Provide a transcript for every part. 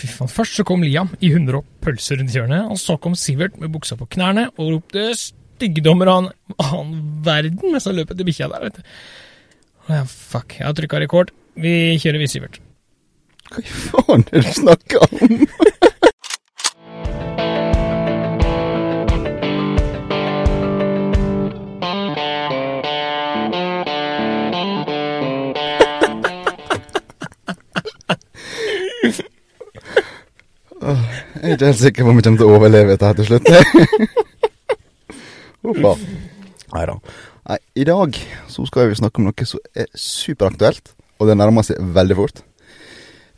fy faen. Først så kom Liam i 100 og pølser rundt hjørnet, og så kom Sivert med buksa på knærne og ropte styggdommer av annen verden mens han løp etter bikkja der, vet du. Ja, fuck. Jeg har trykka rekord. Vi kjører, vi, Sivert. Hva i faen er det du snakker om? Ikke helt sikker på om vi kommer til å overleve dette her til slutt. Hoppa. Nei da. Nei, I dag så skal vi snakke om noe som er superaktuelt, og det nærmer seg veldig fort.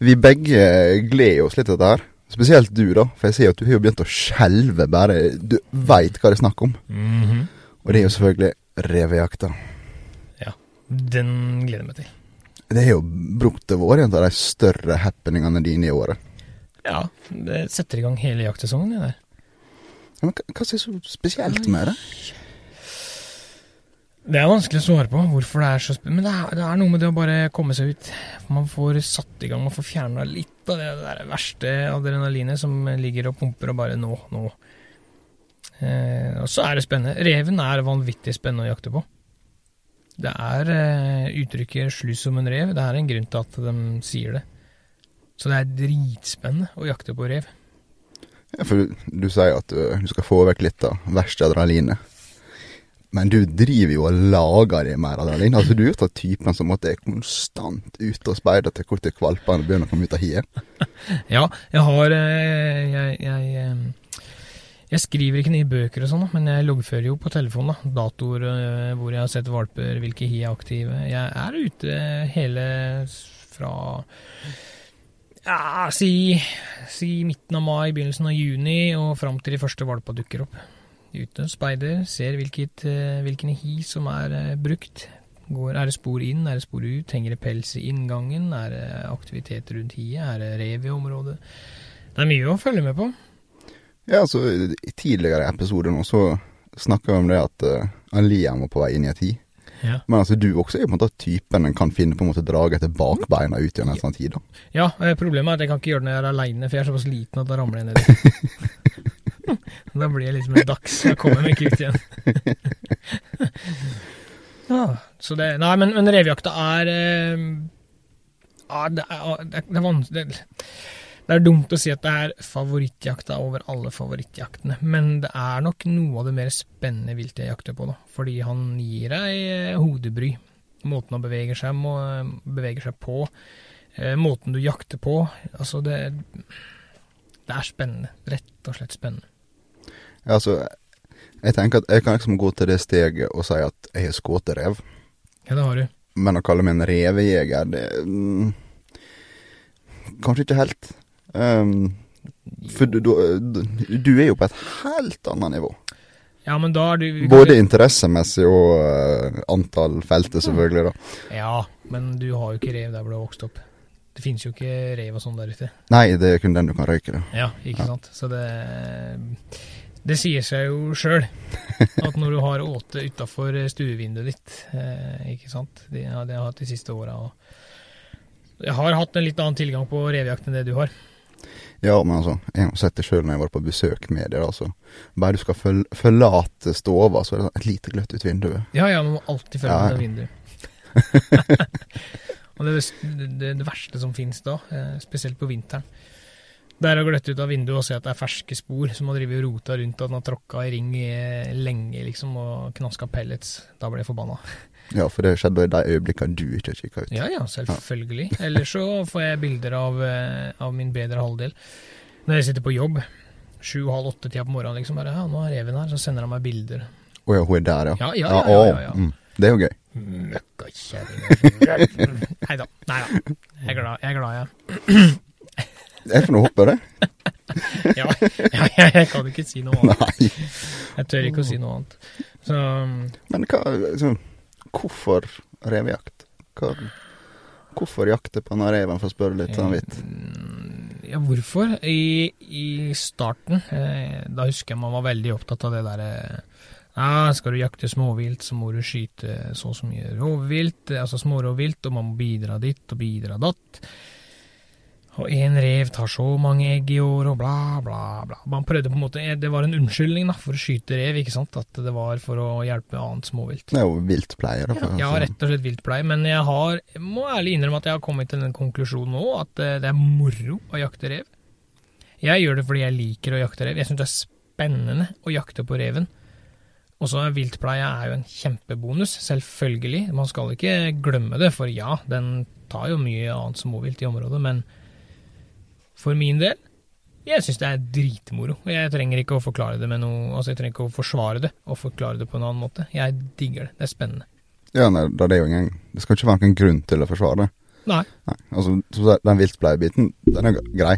Vi begge gleder oss litt til dette her. Spesielt du, da. For jeg ser at du har jo begynt å skjelve bare du veit hva det er snakk om. Mhm. Og det er jo selvfølgelig revejakta. Ja. Den gleder jeg meg til. Det har jo brukt til å være en av de større happeningene dine i året. Ja, det setter i gang hele jaktsesongen, det der. Ja, Men hva, som er så spesielt med det? Det er vanskelig å svare på hvorfor det er så spennende, men det er, det er noe med det å bare komme seg ut. Man får satt i gang, man får fjerna litt av det der verste adrenalinet som ligger og pumper og bare nå, nå. Eh, og så er det spennende. Reven er vanvittig spennende å jakte på. Det er eh, uttrykket 'slus som en rev'. Det er en grunn til at de sier det. Så det er dritspennende å jakte på rev. Ja, for du, du sier at du, du skal få vekk litt av verste adrenalinet. Men du driver jo og lager det mer adrenalin. Altså, du er jo av typen som måtte er konstant ute og speider til hvor til valpene begynner å komme ut av hiet. Ja, jeg har eh, jeg, jeg, jeg skriver ikke ned bøker og sånn, men jeg loggfører jo på telefonen. da, Datoer hvor jeg har sett valper, hvilke hi er aktive. Jeg er ute hele fra ja, si, si midten av mai, begynnelsen av juni, og fram til de første valpa dukker opp. Ute, speider, ser hvilket, eh, hvilken hi som er eh, brukt. Går, er det spor inn, er det spor ut, henger det pels i inngangen, er det aktivitet rundt hiet, er det rev i området? Det er mye å følge med på. Ja, altså, i tidligere episoder nå så snakka vi om det at uh, Liam var på vei inn i et hi. Ja. Men altså, du også er jo på en måte typen en kan finne på en måte drage etter bakbeina ut igjen en sånn tid, da. Ja, eh, problemet er at jeg kan ikke gjøre det når jeg er aleine, for jeg er såpass liten at da ramler jeg nedi. da blir jeg liksom en dags. Jeg kommer meg ikke ut igjen. ja, så det Nei, men, men revejakta er eh, ja, det er, det er, det er vanskelig det, er dumt å si at det er favorittjakta over alle favorittjaktene, men det er nok noe av det mer spennende viltet jeg jakter på, da. Fordi han gir deg eh, hodebry. Måten han beveger seg, må, beveger seg på. Eh, måten du jakter på. Altså, det Det er spennende. Rett og slett spennende. Ja, altså, jeg tenker at jeg kan liksom gå til det steget og si at jeg har skutt rev. Ja, det har du. Men å kalle meg en revejeger, det mm, Kanskje ikke helt. Um, for du, du, du er jo på et helt annet nivå. Ja, men da du Både interessemessig og uh, antall felter, selvfølgelig. da. Ja, men du har jo ikke rev der hvor du har vokst opp. Det finnes jo ikke rev og sånn der ute. Nei, det er kun den du kan røyke. Da. Ja, ikke sant. Så det Det sier seg jo sjøl at når du har åte utafor stuevinduet ditt, eh, ikke sant. Det det har jeg hatt de siste åra. Jeg har hatt en litt annen tilgang på revejakt enn det du har. Ja, men altså, jeg har sett det sjøl når jeg var på besøk med dere. altså. Bare du skal føl forlate stova, så er det sånn et lite gløtt ut vinduet. Ja, ja, man må alltid følge Ja, med det vinduet. Og det, det, det, verste som finnes da, eh, spesielt på vinteren, det er å gløtte ut av vinduet og se at det er ferske spor som har drevet rota rundt, og den har tråkka i ring eh, lenge liksom, og knaska pellets. Da blir jeg forbanna. Ja, for det skjedde i de øyeblikkene du ikke kikka ut. Ja ja, selvfølgelig. Ellers så får jeg bilder av, eh, av min bedre halvdel. Når jeg sitter på jobb, sju-halv åtte-tida på morgenen, liksom, bare ja, nå er reven her, så sender han meg bilder. Å ja, hun er der, ja. Ja, ja, ja, ja, ja, ja. Mm, det er jo gøy. Møkkakjerring. Nei da. Nei da. Jeg er glad, jeg. er glad, jeg. Jeg for noe håpe det. Ja, ja, jeg, kan ikke si noe annet. Nei. Jeg tør ikke å si noe annet. Så Men hva altså, Hvorfor revejakt? Hva, hvorfor jakte på denne reven, for å spørre litt sånn vidt? mm, Ja, hvorfor? I, i starten, eh, da husker jeg man var veldig opptatt av det derre ja, skal du jakte småvilt, så må du skyte så og så mye rovvilt, eh, altså smårovvilt, og man må bidra ditt og bidra datt. Og én rev tar så mange egg i år, og bla, bla, bla. Man prøvde på en måte, Det var en unnskyldning da, for å skyte rev, ikke sant? At det var for å hjelpe annet småvilt. Det er jo viltpleie, da. Ja, ja, rett og slett viltpleie. Men jeg har, må ærlig innrømme at jeg har kommet til den konklusjonen nå at eh, det er moro å jakte rev. Jeg gjør det fordi jeg liker å jakte rev. Jeg syns det er spennende å jakte på reven. Og så viltpleie er jo en kjempebonus, selvfølgelig. Man skal ikke glemme det, for ja, den tar jo mye annet småvilt i området, men for min del jeg syns det er dritmoro. og Jeg trenger ikke å forklare det med noe Altså, jeg trenger ikke å forsvare det og forklare det på en annen måte. Jeg digger det. Det er spennende. Ja, nei, det er jo ingen Det skal ikke være noen grunn til å forsvare det. Nei. Nei, altså, den viltpleiebiten, den er grei.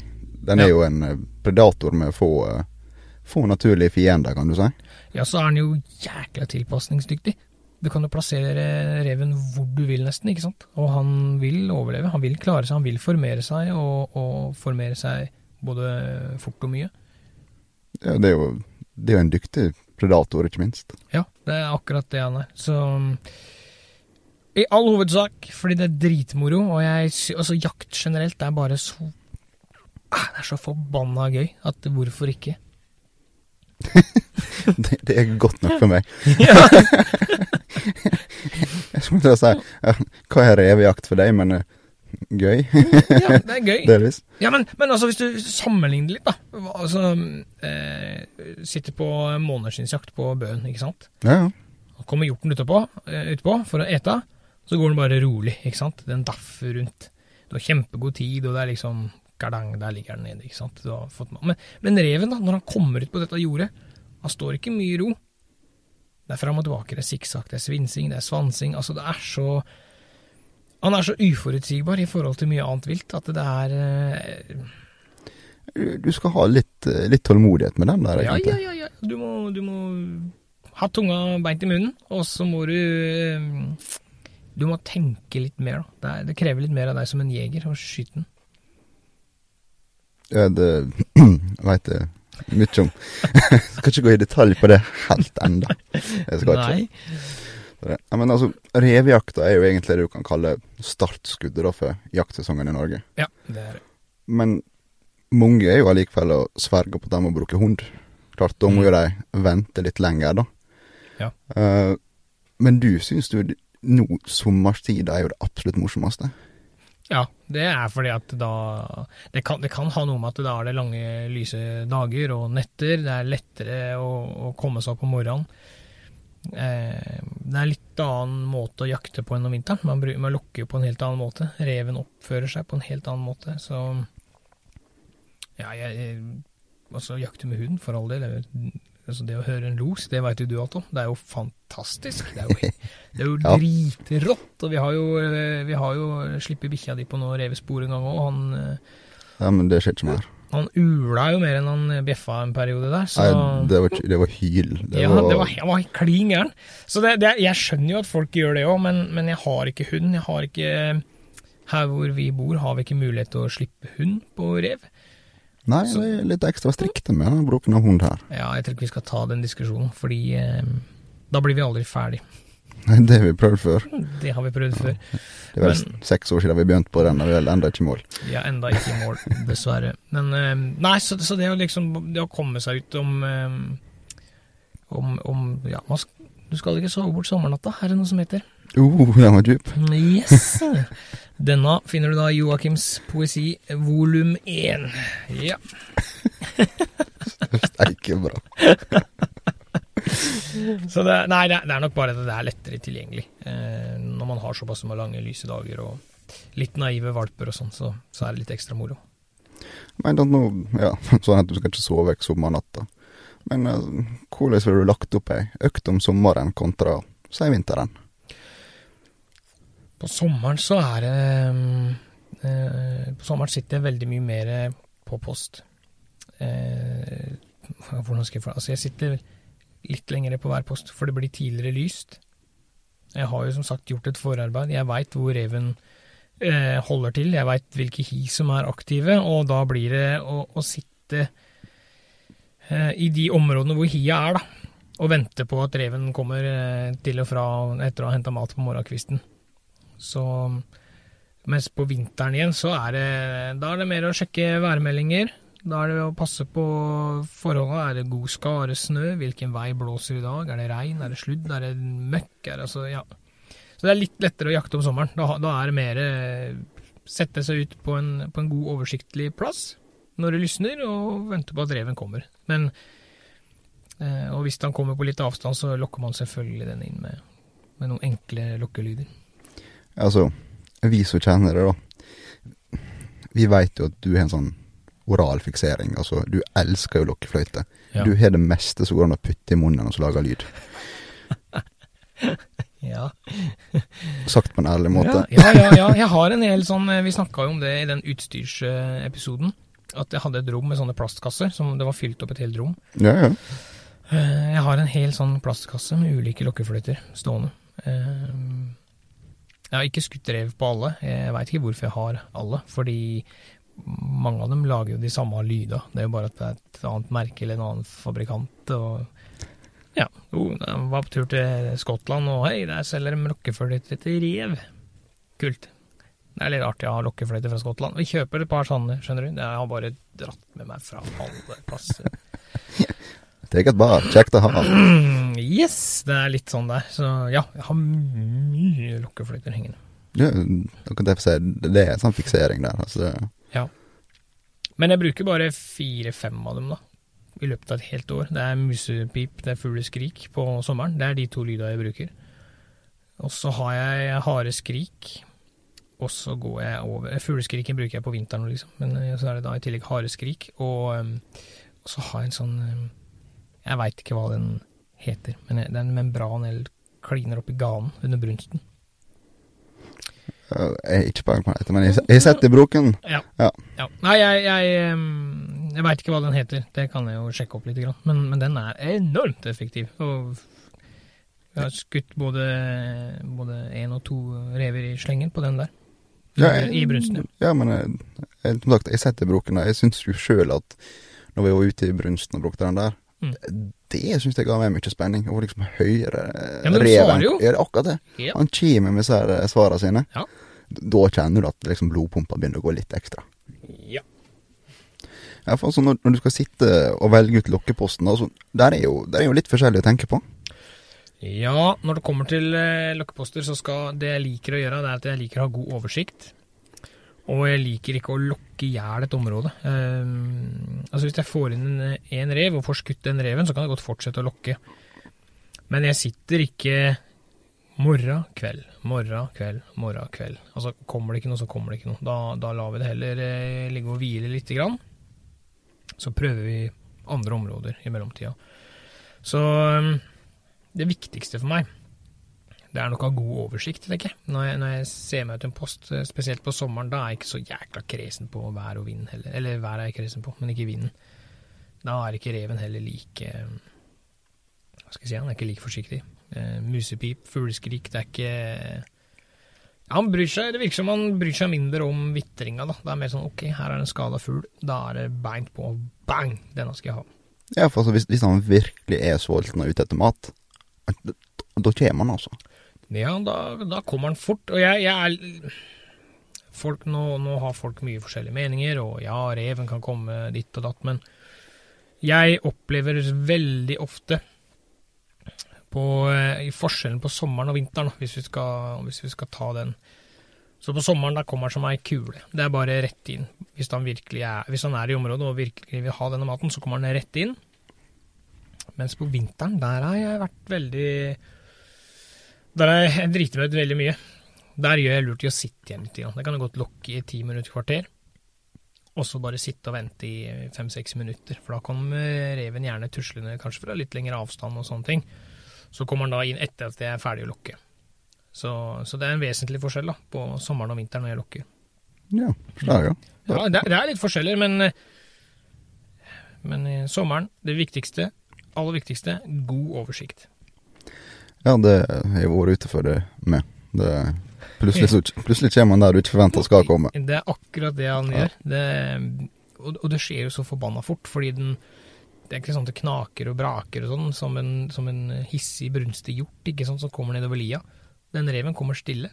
Den er Ja. jo en eh, predator med få, eh, få naturlige fiender, kan du si. Ja, så er den jo jækla tilpasningsdyktig. Du kan jo plassere reven hvor du vil, nesten, ikke sant? Og han vil overleve, han vil klare seg, han vil formere seg, og, og formere seg både fort og mye. Ja, det er jo det er jo en dyktig predator, ikke minst. Ja, det er akkurat det han er. Så i all hovedsak fordi det er dritmoro, og jeg altså jakt generelt er bare så ah, Det er så forbanna gøy at hvorfor ikke? Det, det er godt nok for meg. Jeg skulle til å si ja, hva er revejakt for deg, men eh, gøy, ja, det er gøy. delvis. Ja, men, men altså, hvis du sammenligner litt, da. Altså, eh, sitter på månedsskinnsjakt på Bøen, ikke sant. Ja, ja. Og kommer hjorten utpå, eh, utpå for å ete, så går den bare rolig, ikke sant. Den daffer rundt. Du har kjempegod tid, og det er liksom Gardang, der ligger den nede, ikke sant. Du har fått. Men, men reven, da, når han kommer ut på dette jordet, han står ikke mye i ro. Det er fram og tilbake, det er sikksakk, det er svinsing, det er svansing. Altså, det er så Han er så uforutsigbar i forhold til mye annet vilt at det er eh, Du- skal ha litt, eh, litt tålmodighet med den der, egentlig. ja, ja. ja. Du, må, du må ha tunga beint i munnen, og så må du eh, Du må tenke litt mer, da. Det, er, det krever litt mer av deg som en jeger å skyte den. Ja, det veit jeg mye om. skal ikke gå i detalj på det helt enda. Jeg skal. Nei. Ja, men altså, revejakta er jo egentlig det du kan kalle startskuddet da for jaktsesongen i Norge. Ja, det er det. Men mange er jo allikevel å sverge på at de må bruke hund. Klart, da må Mm. jo de vente litt lenger, da. Ja. Uh, men du syns jo nå sommerstid er jo det absolutt morsomste? Ja, det er fordi at da det kan, det kan ha noe med at da er det lange, lyse dager og netter. Det er lettere å, å komme seg opp om morgenen. Eh, det er litt annen måte å jakte på enn om vinteren. Man, man jo på en helt annen måte. Reven oppfører seg på en helt annen måte. Så ja, jeg, jeg Altså, jakte med hund, for all del. det er jo- Altså, det å høre en los, det veit jo du Alto. Det er jo fantastisk. Det er jo, det er jo Ja. dritrått. Og vi har jo, eh, vi har jo sluppet bikkja di på noe revespor en gang òg. Han, eh, Ja, men det skjer ikke mer. han ula jo mer enn han bjeffa en periode der. Så Nei, det var, det var hyl. Det ja, var, det var, jeg var klin gæren. Så det, det, jeg skjønner jo at folk gjør det òg, men, men jeg har ikke hund. Jeg har ikke Her hvor vi bor, har vi ikke mulighet til å slippe hund på rev. Nei, så- det er litt ekstra strikte med bruken av hund her. Ja, jeg tror ikke vi skal ta den diskusjonen, fordi eh, da blir vi aldri ferdig. Nei, Det har vi prøvd før. Det har vi prøvd før. Det er vel Men- seks år siden vi begynte på den, og vi er ennå ikke i mål. Vi er enda ikke i mål, dessverre. Men eh, nei, så, så det å liksom Det å komme seg ut om eh, Om, om Ja, man du skal ikke sove bort sommernatta, er det noe som heter. Uh, den var dyp. Yes! Denne finner du da i Joakims poesi volum én. Ja. Steike bra. Så det, nei, det, er- nok bare at det er lettere tilgjengelig. Eh, når man har såpass lange, lyse dager og litt naive valper og sånn, så, så er det litt ekstra moro. Men da nå, ja, sånn at du skal ikke sove vekk sommernatta. Men eh, hvordan ville du lagt opp ei økt om sommeren kontra, si vinteren? På sommeren så er det eh, På sommeren sitter jeg veldig mye mer på post. Eh, hvordan skal jeg få Altså, jeg sitter litt lengre på hver post, for det blir tidligere lyst. Jeg har jo som sagt gjort et forarbeid. Jeg veit hvor reven eh, holder til. Jeg veit hvilke hi som er aktive, og da blir det å, å sitte i de områdene hvor hia er, da. Og vente på at reven kommer til og fra etter å ha henta mat på morgenkvisten. Så Mens på vinteren igjen, så er det, da er det mer å sjekke værmeldinger. Da er det å passe på forholdene. Er det god skare snø? Hvilken vei blåser i dag? Er det regn? Er det sludd? Er det møkk? Er det, altså, ja. Så det er litt lettere å jakte om sommeren. Da, da er det mer eh, sette seg ut på en, på en god, oversiktlig plass når det lysner, og vente på at reven kommer. Men eh, Og hvis han kommer på litt avstand, så lokker man selvfølgelig den inn med, med noen enkle lokkelyder. Altså, vi som kjenner det, da. Vi veit jo at du har en sånn oral fiksering. Altså, du elsker jo lokkefløyte. Ja. Du har det meste som går an å putte i munnen og så lage lyd. Ja. Sagt på en ærlig måte. Ja, ja, ja. Jeg har en hel sånn eh, Vi snakka jo om det i den utstyrsepisoden. At jeg hadde et rom med sånne plastkasser. som Det var fylt opp et helt rom. Ja, ja. Eh, Jeg har en hel sånn plastkasse med ulike lokkefløyter stående. Jeg har ikke skutt rev på alle. Jeg veit ikke hvorfor jeg har alle. Fordi mange av dem lager jo de samme lyda. Det er jo bare at det er et annet merke eller en annen fabrikant. og ja, jeg var på tur til Skottland, og hei, der selger de lokkefløyte til rev. Kult. Det er litt artig å ha lokkefløyte fra Skottland. Vi kjøper et par sånne, skjønner du. Jeg har bare dratt med meg fra alle plasser. Teket bare. Kjekt å ha. Mm, yes, det er litt sånn der. Så ja, jeg har mye lokkefløyter hengende. Ja, det er en sånn fiksering der. Altså, Ja. Men jeg bruker bare fire-fem av dem, da. I løpet av et helt år. Det er musepip, det er fugleskrik på sommeren. Det er de to lyda jeg bruker. Og så har jeg hareskrik. Og så går jeg over eh, Fugleskriken bruker jeg på vinteren, liksom. Men eh, så er det da i tillegg hareskrik. Og, um, og så har jeg en sånn Jeg veit ikke hva den heter, men det er en membran eller kliner oppi ganen under brunsten. Jeg har ikke peiling på dette, men jeg jeg har sett det i broken. Ja. Ja. ja. Nei, jeg, jeg, jeg veit ikke hva den heter. Det kan jeg jo sjekke opp litt. Men, men den er enormt effektiv. Og vi har skutt både, både én og to rever i slengen på den der. Ja, I brunsten, ja. Ja, men jeg, jeg, som sagt, jeg har sett det i broken. der. Jeg syns jo sjøl at når vi var ute i brunsten og brukte den der, Mm. det syns jeg ga meg mye spenning. Å liksom høre Ja, reven. er akkurat det. Ja. Han kommer med disse svarene sine. Ja. Da kjenner du at liksom blodpumpa begynner å gå litt ekstra. ja. Ja, for altså, når, når du skal sitte og velge ut lokkeposten, altså, der, er jo, der er jo litt forskjellig å tenke på. Ja, når det kommer til eh, lokkeposter, så skal det jeg liker å gjøre, det er at jeg liker å ha god oversikt. Og jeg liker ikke å lokke i hjel et område. Ehm, altså Hvis jeg får inn en, en rev og får skutt den reven, så kan jeg godt fortsette å lokke. Men jeg sitter ikke morgen, kveld, morgen, kveld, morgen, kveld. Altså Kommer det ikke noe, så kommer det ikke noe. Da, da lar vi det heller eh, ligge og hvile lite grann. Så prøver vi andre områder i mellomtida. Så ehm, det viktigste for meg, det er nok av god oversikt, tenker jeg. Når jeg, når jeg ser meg ut en post, eh, spesielt på sommeren, da er jeg ikke så jækla kresen på vær og vind heller. Eller vær er jeg kresen på, men ikke vinden. Da er ikke reven heller like eh, Hva skal jeg si, han er ikke like forsiktig. Uh, musepip, fugleskrik, det er ikke ja, han bryr seg, Det virker som han bryr seg mindre om vitringa. da. Det er mer sånn ok, her er en skada fugl, da er det beint på, bang, denne skal jeg ha. Ja, for altså, hvis, hvis han virkelig er sulten og ute etter mat, da kommer han, altså. Ja, da, da kommer han fort. Og jeg, jeg er folk, nå, nå har folk mye forskjellige meninger, og ja, reven kan komme ditt og datt, men jeg opplever veldig ofte på, eh, i forskjellen på sommeren og vinteren, hvis vi, skal, hvis vi skal ta den. Så på sommeren da kommer han som ei kule. Det er bare rett inn. Hvis han er, hvis han er i området og virkelig vil ha denne maten, så kommer han rett inn. Mens på vinteren, der har jeg vært veldig Der jeg driter meg ut veldig mye. Der gjør jeg lurt i å sitte igjen litt. Det kan jeg godt lokke i ti minutter, kvarter. Og så bare sitte og vente i fem-seks minutter. For da kommer reven gjerne tuslende, kanskje fra litt lengre avstand og sånne ting. Så kommer han da inn etter at jeg er ferdig å lokke. Så, så det er en vesentlig forskjell da, på sommeren og vinteren når jeg lokker. Ja, jeg. Ja, det, det er litt forskjeller, men, men sommeren, det viktigste, aller viktigste, god oversikt. Ja, det har jeg vært ute for det med. Det, plutselig, så, plutselig kommer han der du ikke forventer skal komme. Det er akkurat det han Ja. gjør. Det, og, og det skjer jo så forbanna fort, fordi den det er ikke sånn at det knaker og braker og sånn, som en, som en hissig, brunstig hjort ikke sånn, som kommer nedover lia. Den reven kommer stille.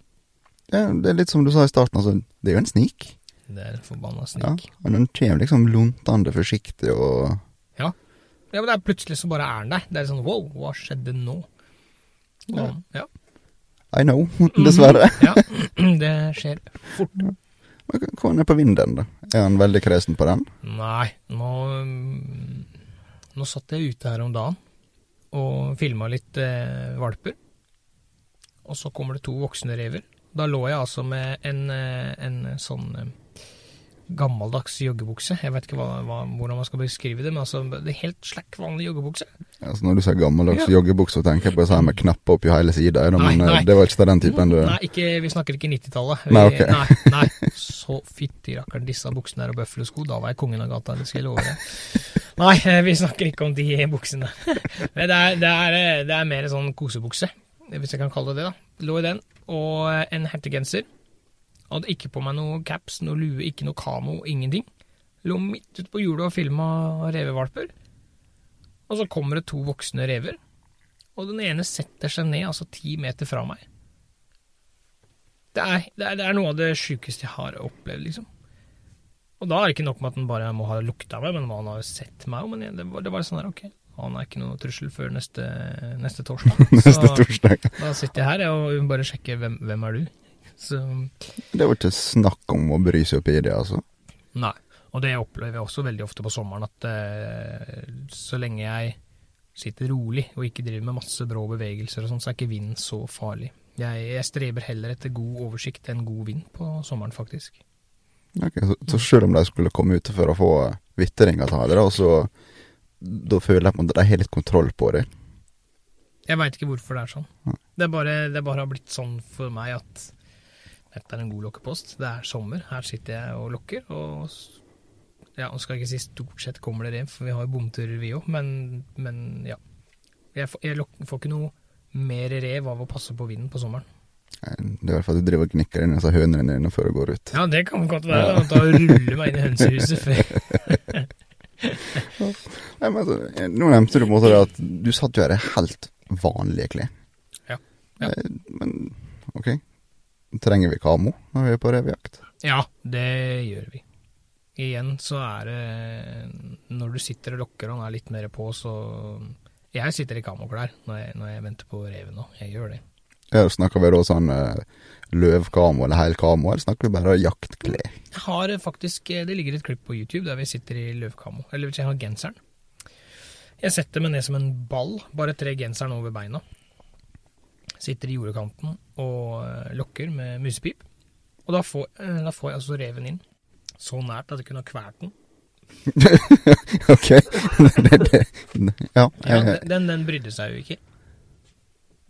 Ja, det er litt som du sa i starten, altså. Det er jo en snik. Det er en forbanna Ja. snik. Og den kommer liksom luntende forsiktig og Ja. ja, men det er plutselig så bare er den der. Det er sånn wow, hva skjedde nå? Ja. Og, ja. I know, dessverre. ja. Det skjer fort. Hva er på vinden, da? Er han veldig kresen på den? Nei, nå Nå satt jeg ute her om dagen og filma litt eh, valper. Og så kommer det to voksne rever. Da lå jeg altså med en, eh, en sånn eh, gammeldags joggebukse. Jeg vet ikke hva, hva, hvordan man skal beskrive det, men altså det er helt slakk vanlig joggebukse. Altså Når du sier gammeldags Ja. joggebukse, så tenker jeg på sånn med knapper oppi hele sida. Men eh, nei. det var ikke den typen du Nei, ikke, vi snakker ikke 90-tallet. Nei, okay. nei, nei. Så fytti rakkeren, disse buksene her og bøffelsko, da var jeg kongen av gata, det skal jeg love deg. Nei, eh, vi snakker ikke om de buksene. Men Det er, det er, eh, det er mer en sånn kosebukse, hvis jeg kan kalle det det. da. Lå i den, og en hettegenser. Hadde ikke på meg noe caps, noe lue, ikke noe kamo, ingenting. Lå midt ute på hjulet og filma revevalper. Og så kommer det to voksne rever, og den ene setter seg ned, altså ti meter fra meg. Det er, det, er, det er noe av det sjukeste jeg har opplevd, liksom. Og da er det ikke nok med at den bare må ha lukta meg, men han har jo sett meg òg. Men det var, det var sånn her, ok, han er ikke noe trussel før neste, neste torsdag. neste Så da sitter jeg her og bare sjekker hvem, hvem er du. Så Det var ikke snakk om å bry seg opp i det, altså. Nei. Og det opplever jeg også veldig ofte på sommeren, at eh, så lenge jeg sitter rolig og ikke driver med masse brå bevegelser og sånn, så er ikke vind så farlig. Jeg, jeg streber heller etter god oversikt enn god vind på sommeren, faktisk. Ok, så, så selv om de skulle komme ut for å få vitringa til det, da, så da føler jeg på at de har litt kontroll på det. Jeg veit ikke hvorfor det er sånn. Det, er bare, det bare har blitt sånn for meg at dette er en god lokkepost. Det er sommer, her sitter jeg og lokker. Og ja, og skal ikke si stort sett kommer det rev, for vi har jo bomturer vi òg, men, men ja. Jeg, får- jeg lokker, får ikke noe mer rev av å passe på vinden på sommeren. Det er i hvert fall at du driver og gnikker inn altså hønene dine før du går ut. Ja, det kan godt være. Da, da ruller meg inn i hønsehuset før Nei, men altså, Nå nevnte du på en måte at du satt jo her i helt vanlige klær. Ja. Ja. Men ok, trenger vi kamo når vi er på revejakt? Ja, det gjør vi. Igjen så er det Når du sitter og lokker og er litt mer på, så Jeg sitter i kamoklær når jeg, når jeg venter på reven nå. Jeg gjør det. Ja, snakker vi da sånn eh, løvkamo eller helkamo, eller snakker vi bare jaktklær? Jeg har faktisk Det ligger et klipp på YouTube der vi sitter i løvkamo. Eller jeg har genseren. Jeg setter meg ned som en ball, bare tre genseren over beina. Sitter i jordekanten og eh, lokker med musepip. Og da får, eh, da får jeg altså reven inn. Så nært at jeg kunne ha kvalt den. ok. ja, Ja, den, den brydde seg jo ikke.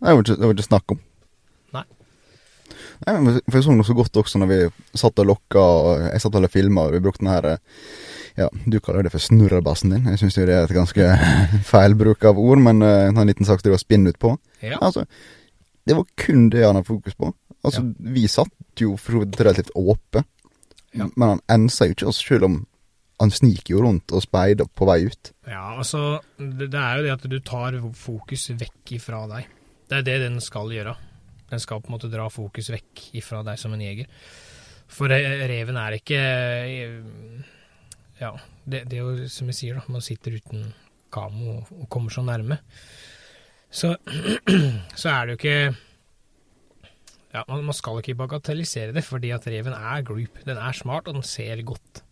det var ikke, ikke snakk om. Nei. Nei, men for Jeg så noe så godt også når vi satt og lokka, og jeg satt og filma, vi brukte den her eh, Ja, du kaller det for snurrebassen din. Jeg syns det er et ganske feil bruk av ord, men uh, en liten sak til å spinne ut på. Ja. Altså, det var kun det han hadde fokus på. Altså, vi satt jo for så vidt relativt åpe, Ja. men han ensa jo ikke oss, selv om han sniker jo rundt og speider på vei ut. Ja, altså det, det er jo det at du tar fokus vekk ifra deg. Det er det den skal gjøre. Den skal på en måte dra fokus vekk ifra deg som en jeger. For reven er ikke Ja, det, det er jo som jeg sier, da. Man sitter uten kamo og kommer så nærme. Så, så er det jo ikke ja, man, man skal ikke bagatellisere det, fordi at reven er group. Den er smart, og den ser godt.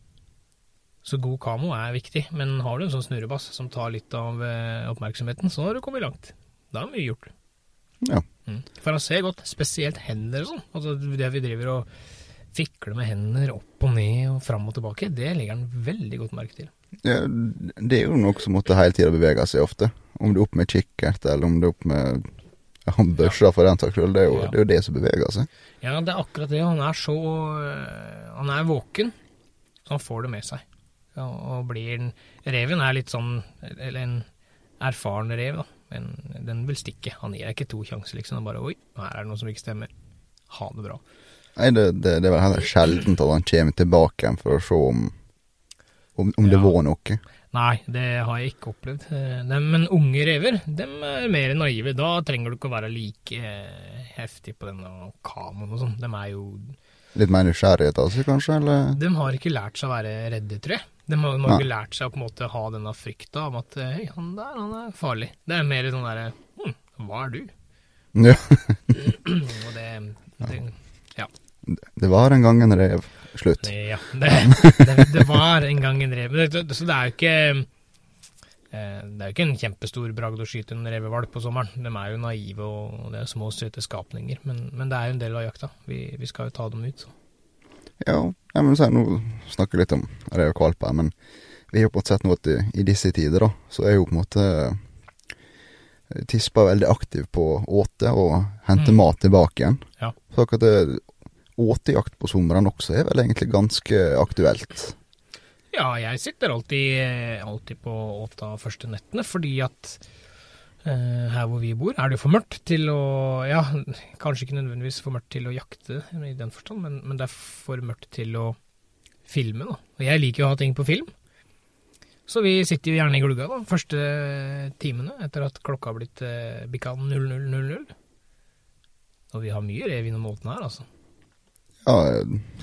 Så god kamo er viktig, men har du en sånn snurrebass som tar litt av eh, oppmerksomheten, så har du kommet langt. Da er mye gjort. Ja. Mm. For han ser godt, spesielt hender og sånn. Altså det vi driver og fikler med hender opp og ned og fram og tilbake, det legger han veldig godt merke til. Ja, det er jo noe som måtte hele tida bevege seg ofte. Om det er opp med kikkert, eller om det er opp med ja, børsa for den saks skyld. Det, Ja. det er jo det som beveger seg. Ja, det er akkurat det. Han er så øh, Han er våken, så han får det med seg. Ja, og blir en Reven er litt sånn Eller en erfaren rev, da. Men den vil stikke. Han gir deg ikke to sjanser, liksom. Han bare Oi, her er det noe som ikke stemmer. Ha det bra. Nei, det, det, det er vel heller sjeldent at han kommer tilbake igjen for å se om Om, om det var noe. Nei, det har jeg ikke opplevd. De, Men unge rever, de er mer naive. Da trenger du ikke å være like eh, heftig på denne kanoen og sånn. De er jo Litt mer nysgjerrighet altså, kanskje? Eller? De har ikke lært seg å være redde, tror jeg. De har, de har ikke lært seg å på en måte ha denne frykta om at hei, han der, han er farlig. Det er mer sånn derre hm, hva er du? Ja. Og det, det Ja. Det var en gang en rev. Slutt. Ja. Det, det, det var en gang en rev. Så det er jo ikke eh, Det er jo ikke en kjempestor bragd å skyte en revevalp på sommeren. De er jo naive og det er små, søte skapninger. Men, men det er jo en del av jakta. Vi, vi skal jo ta dem ut. Så. Ja, ja men så, nå snakker vi litt om rev og valp her, men vi har jo på en måte sett nå at i, i disse tider, da, så er jo på en måte eh, Tispa veldig aktiv på åte og hente Mm. mat tilbake igjen. Ja. Så akkurat det åtejakt på sommeren også er vel egentlig ganske aktuelt. Ja, jeg sitter alltid, alltid på åta første nettene, fordi at eh, her hvor vi bor, er det jo for mørkt til å Ja, kanskje ikke nødvendigvis for mørkt til å jakte i den forstand, men, men det er for mørkt til å filme, da. Og jeg liker jo å ha ting på film. Så vi sitter jo gjerne i glugga da, første timene etter at klokka har blitt eh, bikka 00.00. Og vi har mye rev innom måten her, altså. Ja,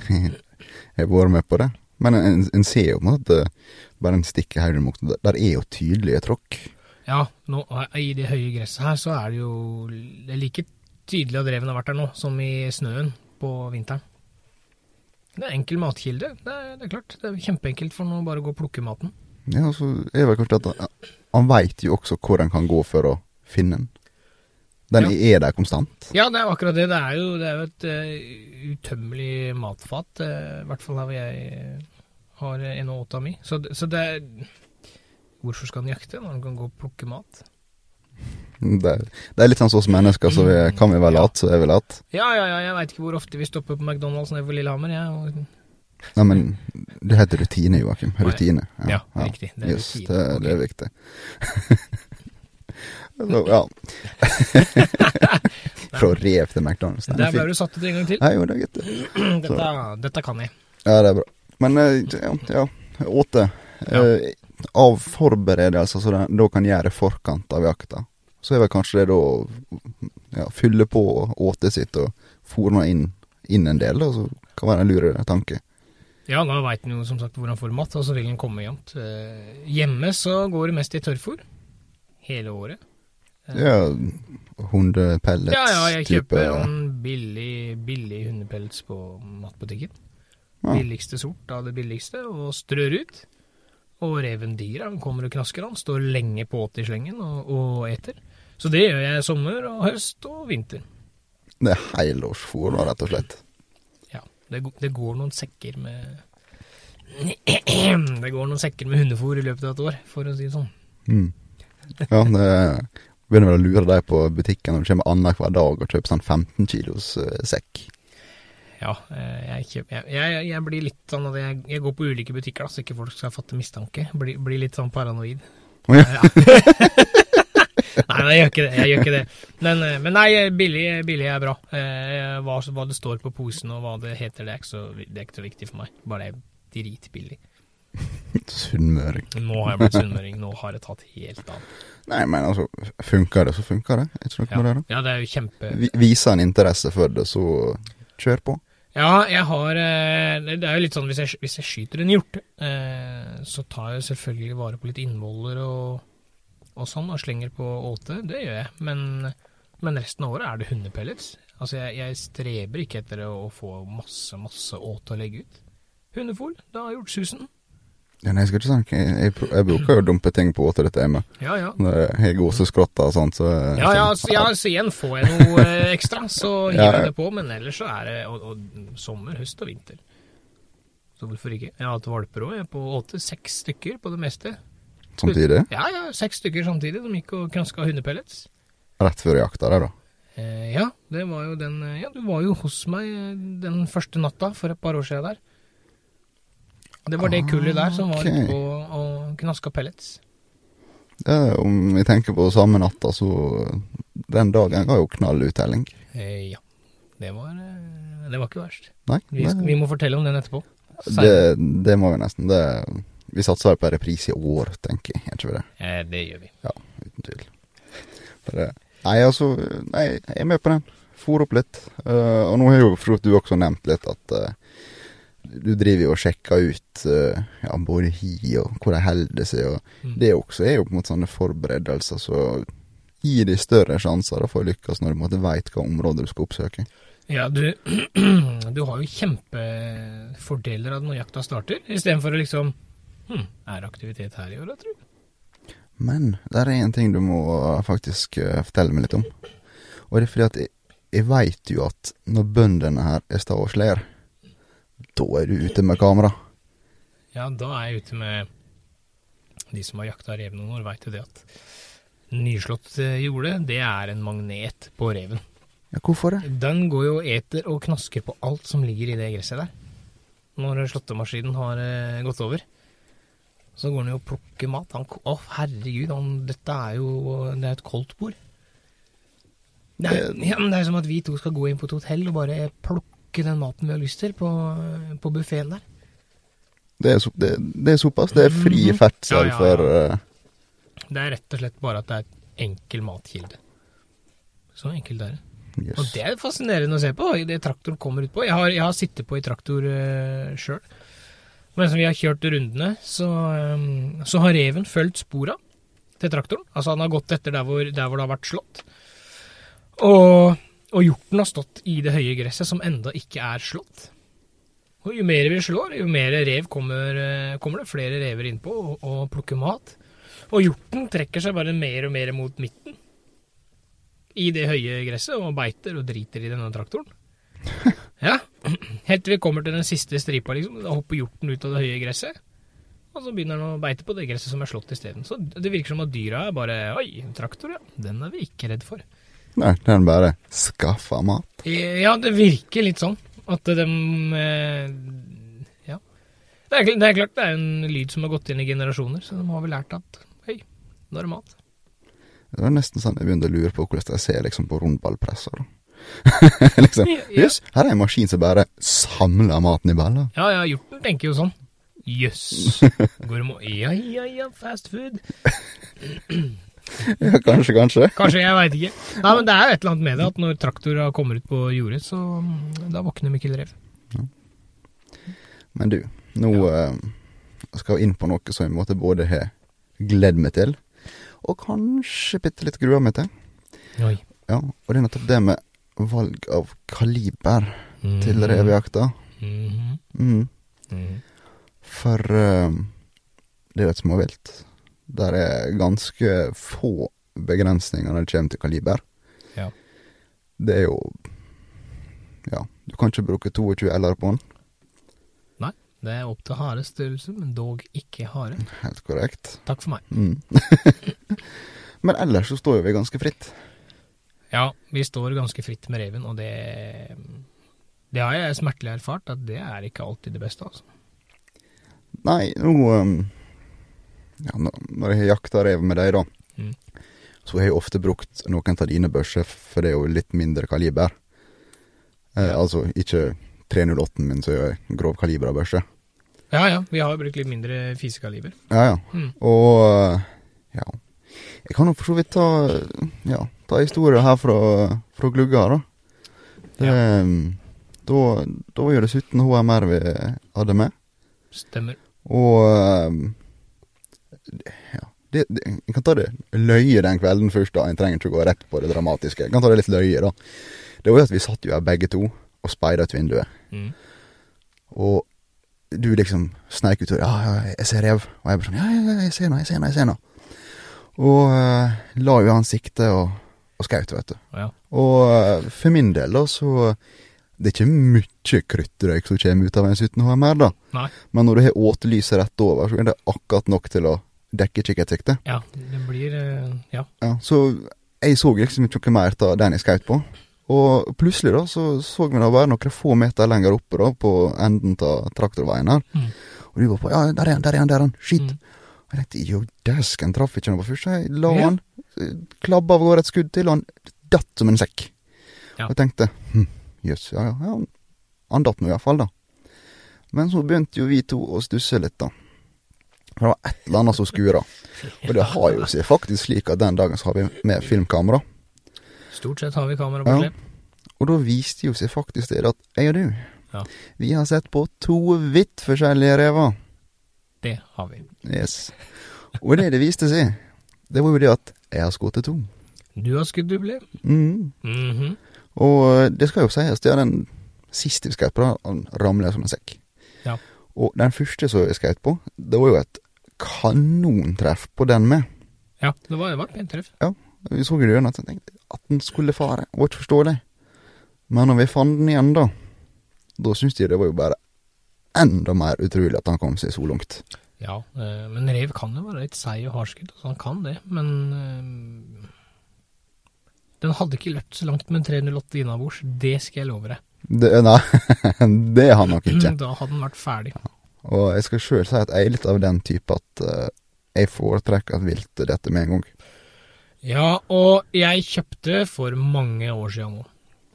jeg har vært med på det. Men en, en ser jo på en måte eh, bare en stikker her, mot. Der er jo tydelige tråkk. Ja, nå, i det høye gresset her så er det jo Det er like tydelig at reven har vært der nå, som i snøen på vinteren. Det er enkel matkilde. Det er, det er klart. Det er kjempeenkelt for noen å bare gå og plukke maten. Ja, så er det vel kanskje at han, han veit jo også hvor han kan gå for å finne den. Den er der konstant. Ja, det er akkurat det. Det er jo, det er jo et uh, utømmelig matfat, Uh, i hvert fall her hvor jeg har en og åtta mi. Så, så det er Hvorfor skal han jakte når han kan gå og plukke mat? Det, det er litt sånn som oss mennesker, så vi, kan vi være Ja. late, så er vi late. Ja, ja, ja, jeg veit ikke hvor ofte vi stopper på McDonald's nede på Lillehammer. Jeg, og, Nei, men det heter rutine, Joakim. ja. Rutine. ja, riktig. Det er Yes, rutine. det, det er viktig. ja. Fra rev til McDonald's. Der er ble du satt ut en gang til. Nei, jo, det gitt. Dette, dette kan jeg. Ja, det er bra. Men eh, ja, ja åte. Ja. Eh, av forberedelser som da kan gjøre i forkant av jakta, så er vel kanskje det da å ja, fylle på åtet sitt og fòre inn, inn en del, da, så kan være en lur tanke. Ja, da veit en jo som sagt hvor han får mat, og så vil en komme jevnt. Eh, hjemme så går det mest i tørrfôr. Hele året. Ja, hundepellets-type ja, ja, jeg kjøper en billig, billig hundepellets på matbutikken. Ja. Billigste sort av det billigste, og strør ut. Og reven dyr, han, kommer og knasker han, står lenge på åt i slengen og, og eter. Så det gjør jeg sommer og høst og vinter. Det er helårsfôr, da, rett og slett. Ja, det, det går noen sekker med Det går noen sekker med hundefôr i løpet av et år, for å si det sånn. Mm. Ja, det begynner vel å lure deg på butikken når du kommer annenhver dag og kjøper sånn 15 kilos eh, sekk. Ja, eh, jeg, kjøper, jeg, jeg, jeg blir litt sånn at jeg, jeg går på ulike butikker, da, så ikke folk skal fatte mistanke. Blir, blir litt sånn paranoid. Oh, ja. Ja. nei, nei, jeg gjør ikke det. Jeg gjør ikke det. Men, eh, men nei, billig, billig er bra. Eh, hva, hva det står på posen og hva det heter, det er ikke så, det er ikke så viktig for meg. Bare det er dritbillig. Sunnmøring. Nå har jeg blitt sunnmøring. Nå har det tatt helt av. Nei, men altså, funker det, så funker det. Er ikke noe Ja, med det, da? ja, det er jo kjempe... Vi- Viser en interesse for det, så kjør på. Ja, jeg har eh, Det det er jo litt sånn hvis jeg, hvis jeg skyter en hjort, eh, så tar jeg selvfølgelig vare på litt innvoller og, og sånn, og slenger på åte. Det gjør jeg. Men, men resten av året er det hundepellets. Altså, jeg, jeg streber ikke etter å få masse, masse åte å legge ut. Hundefôr, det har gjort susen. Ja, nei, jeg skal ikke snakke. Jeg, jeg, jeg bruker jo å dumpe ting på åtet dette hjemme. Ja, ja. Når jeg har gåseskrotter og sånt, så Ja, ja, så, ja, så igjen får jeg noe eh, ekstra, så hiver jeg det på. Men ellers så er det og, og, sommer, høst og vinter. Så hvorfor ikke? Jeg har hatt valper òg, på åte. Seks stykker på det meste. Samtidig. Ja, ja, seks stykker samtidig som gikk og knaska hundepellets. Rett før jakta, der, da. Eh, ja, det var jo den eh, Ja, du var jo hos meg eh, den første natta for et par år siden der. Det var det kullet der som var okay. ute og, og knaska pellets. Ja, om vi tenker på samme natta, så Den dagen ga jo knall uttelling. Eh, ja. Det var, eh, det var ikke verst. Nei, Vi, det, vi må fortelle om den etterpå. det, det må vi nesten. Det, vi satser på reprise i år, tenker jeg. Er ikke det? Eh, det gjør vi. Ja, uten tvil. Bare, nei, altså, nei, jeg er med på den. Fôr opp litt. Uh, og nå har jo for du også nevnt litt at eh, du driver jo og sjekker ut eh, ja, både hi og hvor de holder seg, og Mm. det også er jo på en måte sånne forberedelser, så gir de større sjanser for å lykkes når du på en måte veit hva område du skal oppsøke. Ja, du, du har jo kjempefordeler av det når jakta starter, istedenfor å liksom hm, Er aktivitet her i år, da, du? Men der er en ting du må faktisk eh, fortelle meg litt om. Og det er fordi at jeg, jeg veit jo at når bøndene her er sta og slår, da er du ute med kamera. Ja, da er jeg ute med De som har jakta rev noen år, veit jo det at nyslått eh, jorde, det er en magnet på reven. Ja, hvorfor det? Den går jo og eter og knasker på alt som ligger i det gresset der. Når slåttemaskinen har eh, gått over, så går den jo og plukker mat. Han, å, herregud, han, dette er jo Det er et koldtbord. Det er, ja, men det er som at vi to skal gå inn på et hotell og bare plukke den maten vi har lyst til, på, på buffeen der. Det er, så, det, det er såpass. Det er fri Mhm. ferdsel Ja, ja, ja. for eh, Det er rett og slett bare at det er et enkel matkilde. Så enkelt er det. Yes. Og det er fascinerende å se på, det traktoren kommer ut på. Jeg har, jeg har sittet på i traktor uh, sjøl. Mens vi har kjørt rundene, så, um, så har reven fulgt spora til traktoren. Altså han har gått etter der hvor, der hvor det har vært slått. Og, og hjorten har stått i det høye gresset som enda ikke er slått. Og jo mer vi slår, jo mer rev kommer, eh, kommer det flere rever innpå og, og plukker mat. Og hjorten trekker seg bare mer og mer mot midten i det høye gresset og beiter og driter i denne traktoren. Ja, helt til vi kommer til den siste stripa, liksom. Da hopper hjorten ut av det høye gresset. Og så begynner han å beite på det gresset som er slått isteden. Så det virker som at dyra er bare Oi, en traktor, ja. Den er vi ikke redd for. Nei, den bare skaffer mat. Ja, det virker litt sånn. At de eh, Ja. Det er, det er klart det er en lyd som har gått inn i generasjoner, så de har vel lært at hei, nå er det mat. Det var nesten sånn jeg begynte å lure på hvordan jeg ser liksom på rundballpresser. liksom, Jøss, ja. Her er en maskin som bare samler maten i baller. Ja, ja, hjorten tenker jo sånn. Jøss. Går det må Ja, ja, ja, fast food. Ja, kanskje, kanskje. Kanskje, jeg veit ikke. Nei, men det er jo et eller annet med det at når traktorer kommer ut på jordet, så mm, da våkner Mikkel Rev. Men du, nå ja. skal vi inn på noe som jeg måtte både har gledd meg til, og kanskje bitte litt grua meg til. Oi. Ja, og det er nettopp det med valg av kaliber til revejakta. Mhm. Mm. Mhm. For uh, det er jo et småvilt. Der er ganske få begrensninger når det kommer til kaliber. Ja. Det er jo Ja, du kan ikke bruke 22 LR på den. Nei, det er opp til harestørrelse, men dog ikke hare. Helt korrekt. Takk for meg. Mm. Men ellers så står jo vi ganske fritt. Ja, vi står ganske fritt med reven, og det Det har jeg smertelig erfart, at det er ikke alltid det beste, altså. Nei, nå um, ja, Når jeg har jakta rev med deg, da, Mm. så har jeg ofte brukt noen av dine børser, for det er jo litt mindre kaliber. Eh, Ja. Altså ikke 308-en min, som er grovkalibra børse. Ja ja, vi har jo brukt litt mindre fisekaliber. Ja, ja. Mm. Og eh, ja. Jeg kan jo for så vidt ta Ja, ta historier her fra, fra Glugga, da. Det, ja. da. Da var jo det 17 HMR vi hadde med. Stemmer. Og um, ja, det, det, Jeg kan ta det løye den kvelden først, da. Jeg trenger ikke å gå rett på det dramatiske. Jeg kan ta det litt løye, da. Det var jo at vi satt jo her begge to og speida ut vinduet. Mm. Og du liksom sneik ut og Ja, ja, jeg ser rev. Og jeg bare sånn Ja, ja, ja, jeg ser noe, jeg ser noe, jeg ser noe. Og uh, la jo han sikte og, og skaut, vet du. Ja. Og uh, for min del, da, så Det er ikke mye kruttrøyk som kommer ut av en 17 HMR, da. Nei. Men når du har åtelyset rett over, så er det akkurat nok til å dekke kikkertsiktet. Ja, det blir eh, Ja. Ja, så jeg så liksom ikke noe mer av den jeg skjøt på. Og plutselig da, så så vi da bare noen få meter lenger oppe da, på enden av traktorveien her. Mm. Og de var på, ja, der er han, der er han, der er han, shit. Mm. Og jeg tenkte, jo, dæsken, traff ikke noe på først. Jeg la Ja. han, klabba av gårde et skudd til, og han datt som en sekk. Ja. Og jeg tenkte, hm, jøss, ja, ja, ja, han datt nå i hvert fall da. Men så begynte jo vi to å stusse litt da. Det var et eller annet som skura. Og det har jo seg faktisk slik at den dagen så har vi med filmkamera. Stort sett har vi kamera på Ja. slep. Og da viste jo seg faktisk det at jeg og du, Ja. vi har sett på to vidt forskjellige rever. Det har vi. Yes. Og det det viste seg, det var jo det at jeg har skutt to. Du har skutt dublé. Mm. Mhm. Og eh, det skal jo sies, det er den siste vi skjøt på, han ramler som en sekk. Ja. Og den første som jeg skjøt på, det var jo et kanontreff på den med. Ja, det var, det var et pent treff. Vi så jo det gjennom at jeg tenkte at den skulle fare, var ikke forståelig. Men når vi fant den igjen da, da syntes jeg det var jo bare enda mer utrolig at han kom seg så langt. Ja, eh, men rev kan jo være litt seig og hardskudd, så han kan det, men eh, den hadde ikke løpt så langt med en 308 innabords, det skal jeg love deg. Det, nei, det har han nok ikke. Da hadde den vært ferdig. Og jeg skal sjøl si at jeg er litt av den type at uh, jeg foretrekker at vilt dette med en gang. Ja, og jeg kjøpte for mange år siden nå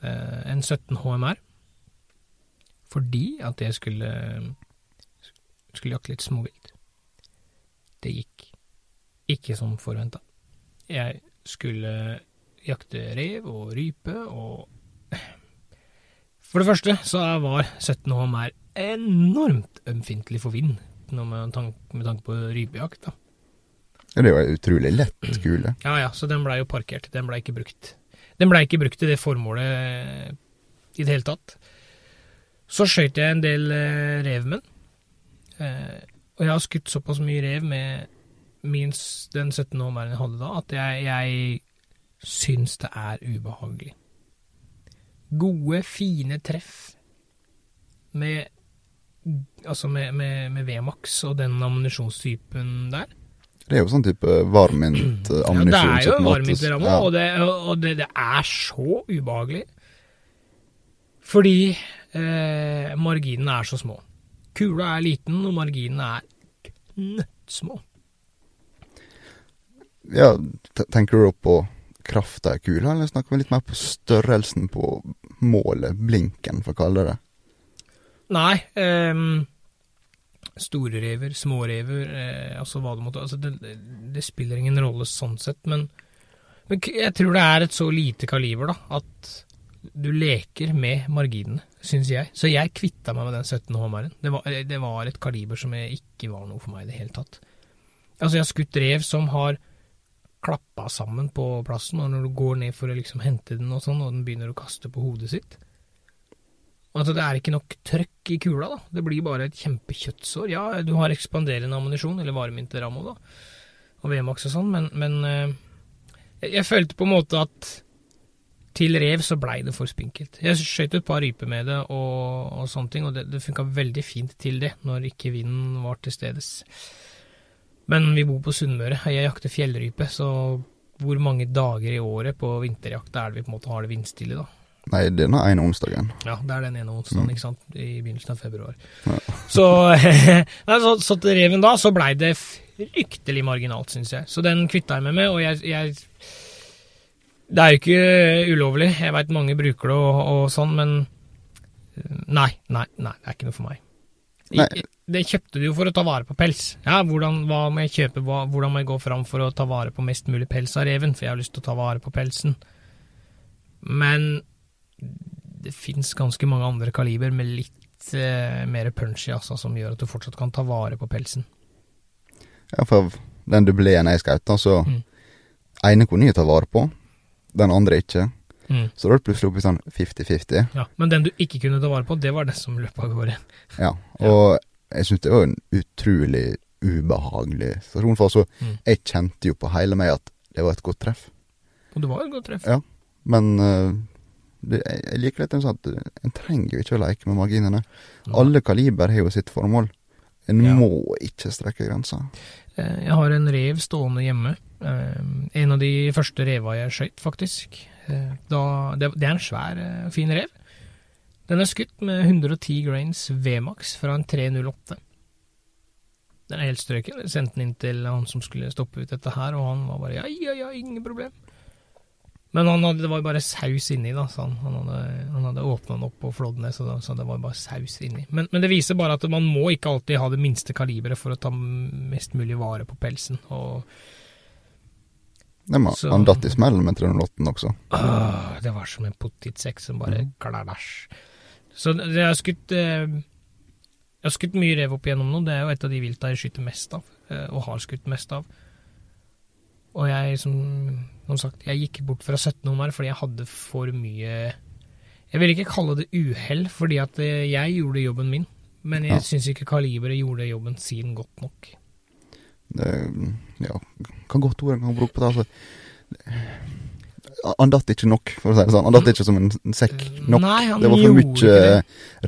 uh, en 17 HMR. Fordi at jeg skulle, skulle jakte litt småvilt. Det gikk ikke som forventa. Jeg skulle jakte rev og rype og For det første så var 17 HMR enormt ømfintlig for vind med, tank, med tanke på rypejakt. da. Det er jo utrolig lett kule. Ja ja, så den blei jo parkert. Den blei ikke brukt. Den blei ikke brukt til det formålet i det hele tatt. Så skøyt jeg en del eh, rev med den. Eh, og jeg har skutt såpass mye rev med min, den 17 HMR-en jeg hadde da, at jeg, jeg syns det er ubehagelig. Gode, fine treff med Altså med, med, med VMAX og den ammunisjonstypen der. Det er jo sånn type varmint ammunisjon. Ja, det er jo varminteramme, ja. og, det, og det, det er så ubehagelig. Fordi eh, marginene er så små. Kula er liten, og marginene er knøttsmå. Ja, tenker du da på krafta i kula, eller snakker vi litt mer på størrelsen på målet, blinken, for å kalle det det? Nei, Um, store rever, små rever, eh, altså hva det måtte altså det, det spiller ingen rolle sånn sett, men, men jeg tror det er et så lite kaliber, da, at du leker med marginene, syns jeg. Så jeg kvitta meg med den 17 HMR-en. Det, var- det var et kaliber som ikke var noe for meg i det hele tatt. Altså, jeg har skutt rev som har klappa sammen på plassen, og når du går ned for å liksom hente den og sånn, og den begynner å kaste på hodet sitt, Altså, det er ikke nok trøkk i kula, da. Det blir bare et kjempekjøttsår. Ja, du har ekspanderende ammunisjon, eller varminteramme, da, og VMAX og sånn, men, men eh, jeg, jeg følte på en måte at til rev så blei det for spinkelt. Jeg skjøt et par ryper med det og, og sånne ting, og det, det funka veldig fint til det, når ikke vinden var til stedes. Men vi bor på Sunnmøre, jeg jakter fjellrype, så hvor mange dager i året på vinterjakt er det vi på en måte har det vindstille, da? Nei, denne ene onsdagen. Ja, det er den ene onsdagen, ikke sant, i begynnelsen av februar. Ja. Så, nei, så, så til reven da, så blei det fryktelig marginalt, syns jeg. Så den kvitta jeg meg med, og jeg, jeg Det er jo ikke ulovlig, jeg veit mange bruker det og, og sånn, men eh, nei, nei, nei, det er ikke noe for meg. Nei. Det kjøpte du jo for å ta vare på pels. Ja, hvordan, hva må jeg kjøpe, hva, hvordan må jeg gå fram for å ta vare på mest mulig pels av reven, for jeg har lyst til å ta vare på pelsen. Men det fins ganske mange andre kaliber med litt eh, mer punch i, altså, som gjør at du fortsatt kan ta vare på pelsen. Ja, for den dubleen jeg skjøt, så Mm. ene kunne jeg ta vare på, den andre ikke. Mm. Så da er det plutselig oppe i sånn 50-50. Ja, men den du ikke kunne ta vare på, det var det som løp av gårde. Ja, og jeg syns det var en utrolig ubehagelig situasjon, for altså, Mm. jeg kjente jo på hele meg at det var et godt treff. Og det var et godt treff. Ja. Men det, jeg, liker litt sånn at en trenger jo ikke å leke med marginene. Alle kaliber har jo sitt formål. En Ja. må ikke strekke grensa. Eh, Jeg har en rev stående hjemme. Eh, En av de første reva jeg skøyt, faktisk. Eh, Da, det, er en svær, fin rev. Den er skutt med 110 grains VMAX fra en 308. Den er helt strøken. Jeg sendte den inn til han som skulle stoppe ut dette her, og han var bare ja, ja, ja, ingen problem. Men han hadde, det var bare saus inni, da. Så han, han hadde, han hadde åpna den opp på Flådnes, så, så det var bare saus inni. Men, men det viser bare at man må ikke alltid ha det minste kaliberet for å ta mest mulig vare på pelsen. Og Nei, men Så- Han datt i smellen med 308 også. Åh, det var som en potetsekk som bare Mm. kladasj. Så det, jeg har skutt eh, Jeg har skutt mye rev opp igjennom nå. Det er jo et av de vilta jeg skyter mest av, eh, og har skutt mest av. Og jeg, som, som sagt, jeg gikk bort fra 17-hummer fordi jeg hadde for mye Jeg vil ikke kalle det uhell, fordi at eh, jeg gjorde jobben min. Men jeg Ja. syns ikke kaliberet gjorde jobben sin godt nok. Det, ja, hva godt ord en kan bruke på det. Altså. Han datt ikke nok, for å si det sånn. Han datt ikke som en sekk nok. Nei, det var for mye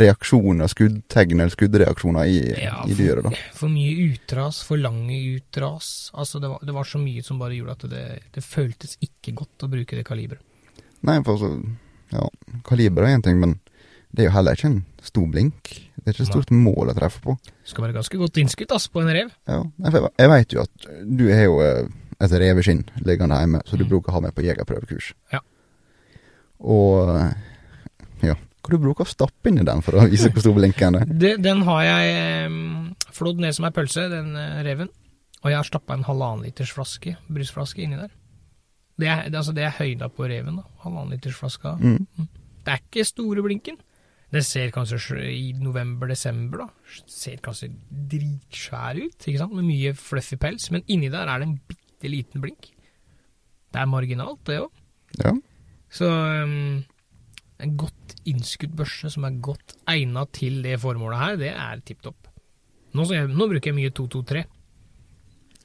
reaksjoner, skuddtegn eller skuddreaksjoner i, Ja, i dyret. da. For mye utras, for lange utras. Altså, det var, det var så mye som bare gjorde at det, det føltes ikke godt å bruke det kaliberet. Nei, for altså, ja, kaliber er én ting, men det er jo heller ikke en stor blink. Det er ikke et stort mål å treffe på. Skal være ganske godt innskutt ass, på en rev. Ja, jeg, jeg veit jo at du har jo eh, et reveskinn liggende hjemme, så du Mm. bruker å ha med på jegerprøvekurs. Ja. Og ja, hva du bruker å stappe inn i den for å vise hvor stor blinken er? Det, den har jeg flådd ned som ei pølse, den eh, reven. Og jeg har stappa en halvannen liters flaske, brusflaske inni der. Det er, det, altså, det er høyda på reven, da. Halvannen liters flaske. Mm. Det er ikke store blinken. Den ser kanskje i november-desember, da. Ser kanskje dritsvær ut, ikke sant, med mye fluffy pels. Men inni der er det en bitte liten blink. Det er marginalt, det òg. Ja. Så um, en godt innskutt børse som er godt egna til det formålet her, det er tipp topp. Nå, nå bruker jeg mye 223.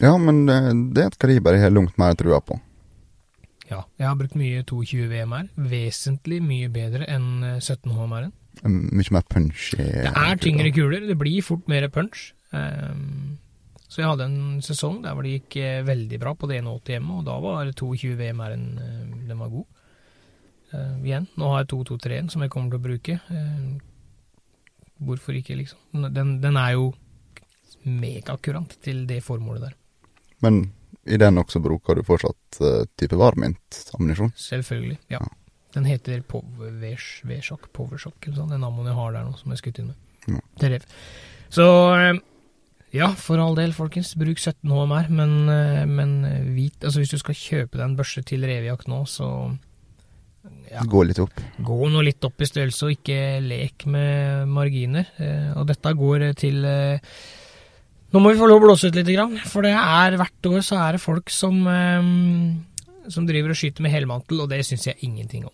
ja, men eh, det er et kaliber jeg har langt mer trua på. Ja, jeg har brukt mye 220 VMR. Vesentlig mye bedre enn eh, 17 HMR-en. Mm, Mye mer punch i Det er tyngre kuler, det blir fort mer punch. Um, så jeg hadde en sesong der hvor det gikk eh, veldig bra på det 180 hjemme, og da var 22 VMR-en uh, den var god. Uh, igjen, nå har jeg 223-en som jeg kommer til å bruke. Uh, hvorfor ikke, liksom? Den, den er jo megakurant til det formålet der. Men i den også bruker du fortsatt uh, type varmint-ammunisjon. Selvfølgelig. Ja. Den heter V-sjokk, Powershock, eller sånn. Den ammoen jeg har der nå, som jeg er skutt inn med. Ja. Så eh, ja, for all del, folkens. Bruk 17 HMR, men, eh, men vit Altså, hvis du skal kjøpe deg en børse til revejakt nå, så ja, Gå litt opp. gå nå litt opp i størrelse, og ikke lek med marginer. Eh, og dette går til eh, Nå må vi få lov å blåse ut litt, grann, for det er hvert år så er det folk som, eh, som driver og skyter med helmantel, og det syns jeg ingenting om.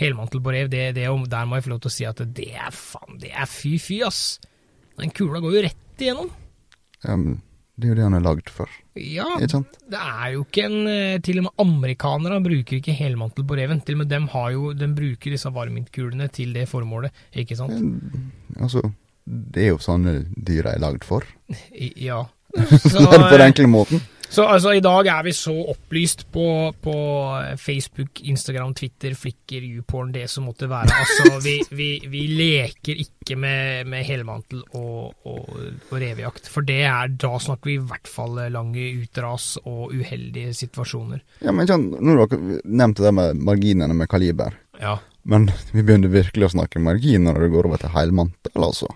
Helmantel på rev, det, det, der må jeg få lov til å si at det er faen, det er fy-fy, ass. Den kula går jo rett igjennom. Ja, men det er jo det han er lagd for, Ja, det er jo ikke en eh, Til og med amerikanere bruker ikke helmantel på reven. Til og med dem har jo De bruker disse varmintkulene til det formålet, ikke sant? Men, altså, det er jo sånne dyr er lagd for. Ja. Så, på den enkle måten. Så altså, i dag er vi så opplyst på, på Facebook, Instagram, Twitter, Flikker, Youporn, det som måtte være. Altså, vi, vi, vi leker ikke med, med helmantel og, og, og revejakt. For det er, da snakker vi i hvert fall lange utras og uheldige situasjoner. Ja, men ikke Når dere nevnte det med marginene med kaliber. Ja. Men vi begynner virkelig å snakke marginer når det går over til helmantel, altså.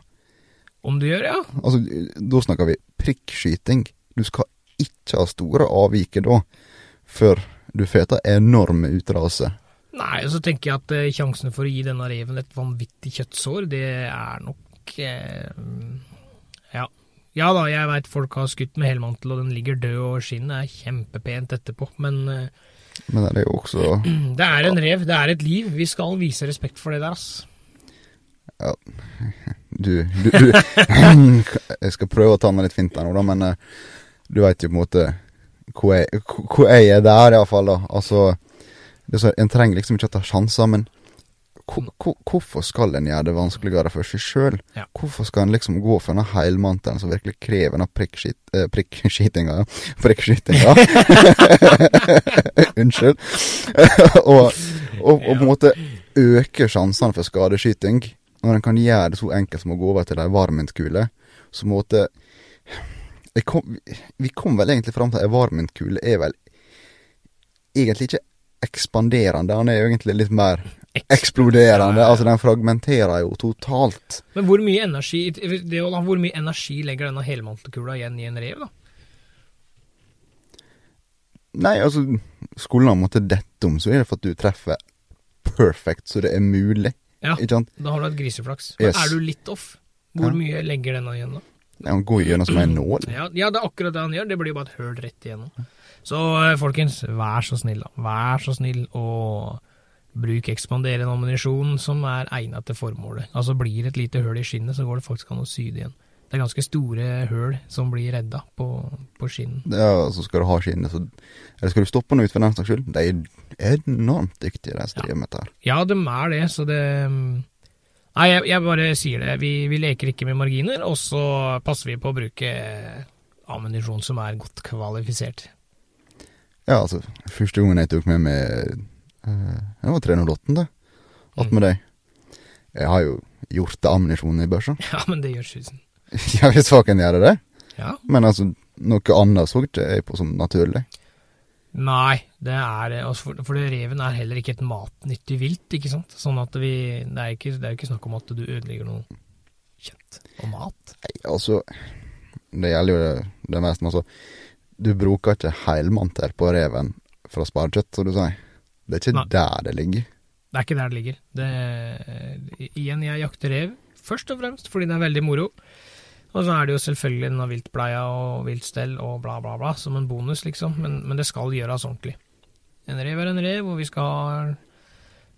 Om du gjør ja. Altså, Da snakker vi prikkskyting. Du skal ikke ha store avviket da, før du får enorme utrase. Nei, og så tenker jeg at eh, sjansen for å gi denne reven et vanvittig kjøttsår, det er nok eh, Ja. Ja da, jeg veit folk har skutt med helmantel, og den ligger død, og skinnet er kjempepent etterpå, men eh, Men det er jo også det er en rev, det er et liv. Vi skal vise respekt for det der, ass. Du, du, du Jeg skal prøve å ta meg litt fint der nå, da, men eh, du veit jo på en måte hvor jeg, hvor jeg er der, iallfall. Altså, så, En trenger liksom ikke å ta sjanser, men hvor- hvor- hvorfor skal en gjøre det vanskeligere for seg sjøl? Ja. Hvorfor skal en liksom gå for denne heilmantelen som virkelig krever denne prikkskytinga eh, prikkskytinga? Prikkskytinga. Unnskyld. og, og, og på en måte øke sjansene for skadeskyting, når en kan gjøre det så enkelt som å gå over til ei varmentkule, så på en måte kom, Vi kom vel egentlig fram til at ei varmentkule er vel egentlig ikke ekspanderende. Han er jo egentlig litt mer eksploderende. Ja. Altså, den fragmenterer jo totalt. Men hvor mye energi det å, hvor mye energi legger denne helmantelkula igjen i en rev, da? Nei, altså, skulle han måtte dette om, så er det for at du treffer perfect, så det er mulig. Ja. Da har du hatt griseflaks. Men Yes. er du litt off? Hvor Ja. mye legger denne igjen, da? Han går gjennom som en nål. Ja, ja, det er akkurat det han gjør. Det blir jo bare et høl rett igjennom. Så eh, folkens, vær så snill, da. Vær så snill og bruk ekspanderende ammunisjon som er egnet til formålet. Altså blir det et lite høl i skinnet, så går det faktisk an å sy det igjen. Det er ganske store høl som blir redda på, på skinn. Ja, så skal du ha skinnet, så Eller skal du stoppe noe ut for den saks skyld? De er enormt dyktige, de som driver med dette her. Ja, de er det, så det mm, Nei, jeg, jeg bare sier det. Vi, vi leker ikke med marginer, og så passer vi på å bruke ammunisjon som er godt kvalifisert. Ja, altså, første gangen jeg tok med meg eh, Det var 308, det. Att med deg. Jeg har jo gjort det ammunisjon i børsa. Ja, men det gjør susen. ja, hvis saken gjør det. Ja. Men altså, noe annet så ikke jeg på som naturlig. Nei, det er det, for, reven er heller ikke et matnyttig vilt, ikke sant? Sånn at vi Det er ikke, jo ikke snakk om at du ødelegger noe kjøtt og mat. Nei, altså Det gjelder jo det, det meste, altså Du bruker ikke helmantel på reven for å spare kjøtt, som du sier. Det er ikke Nei. der det ligger. Det er ikke der det ligger. Det, igjen, jeg jakter rev, først og fremst fordi det er veldig moro. Og så er det jo selvfølgelig denne viltpleia og viltstell og bla, bla, bla, som en bonus, liksom. Men, men det skal gjøres ordentlig. En rev er en rev, og vi skal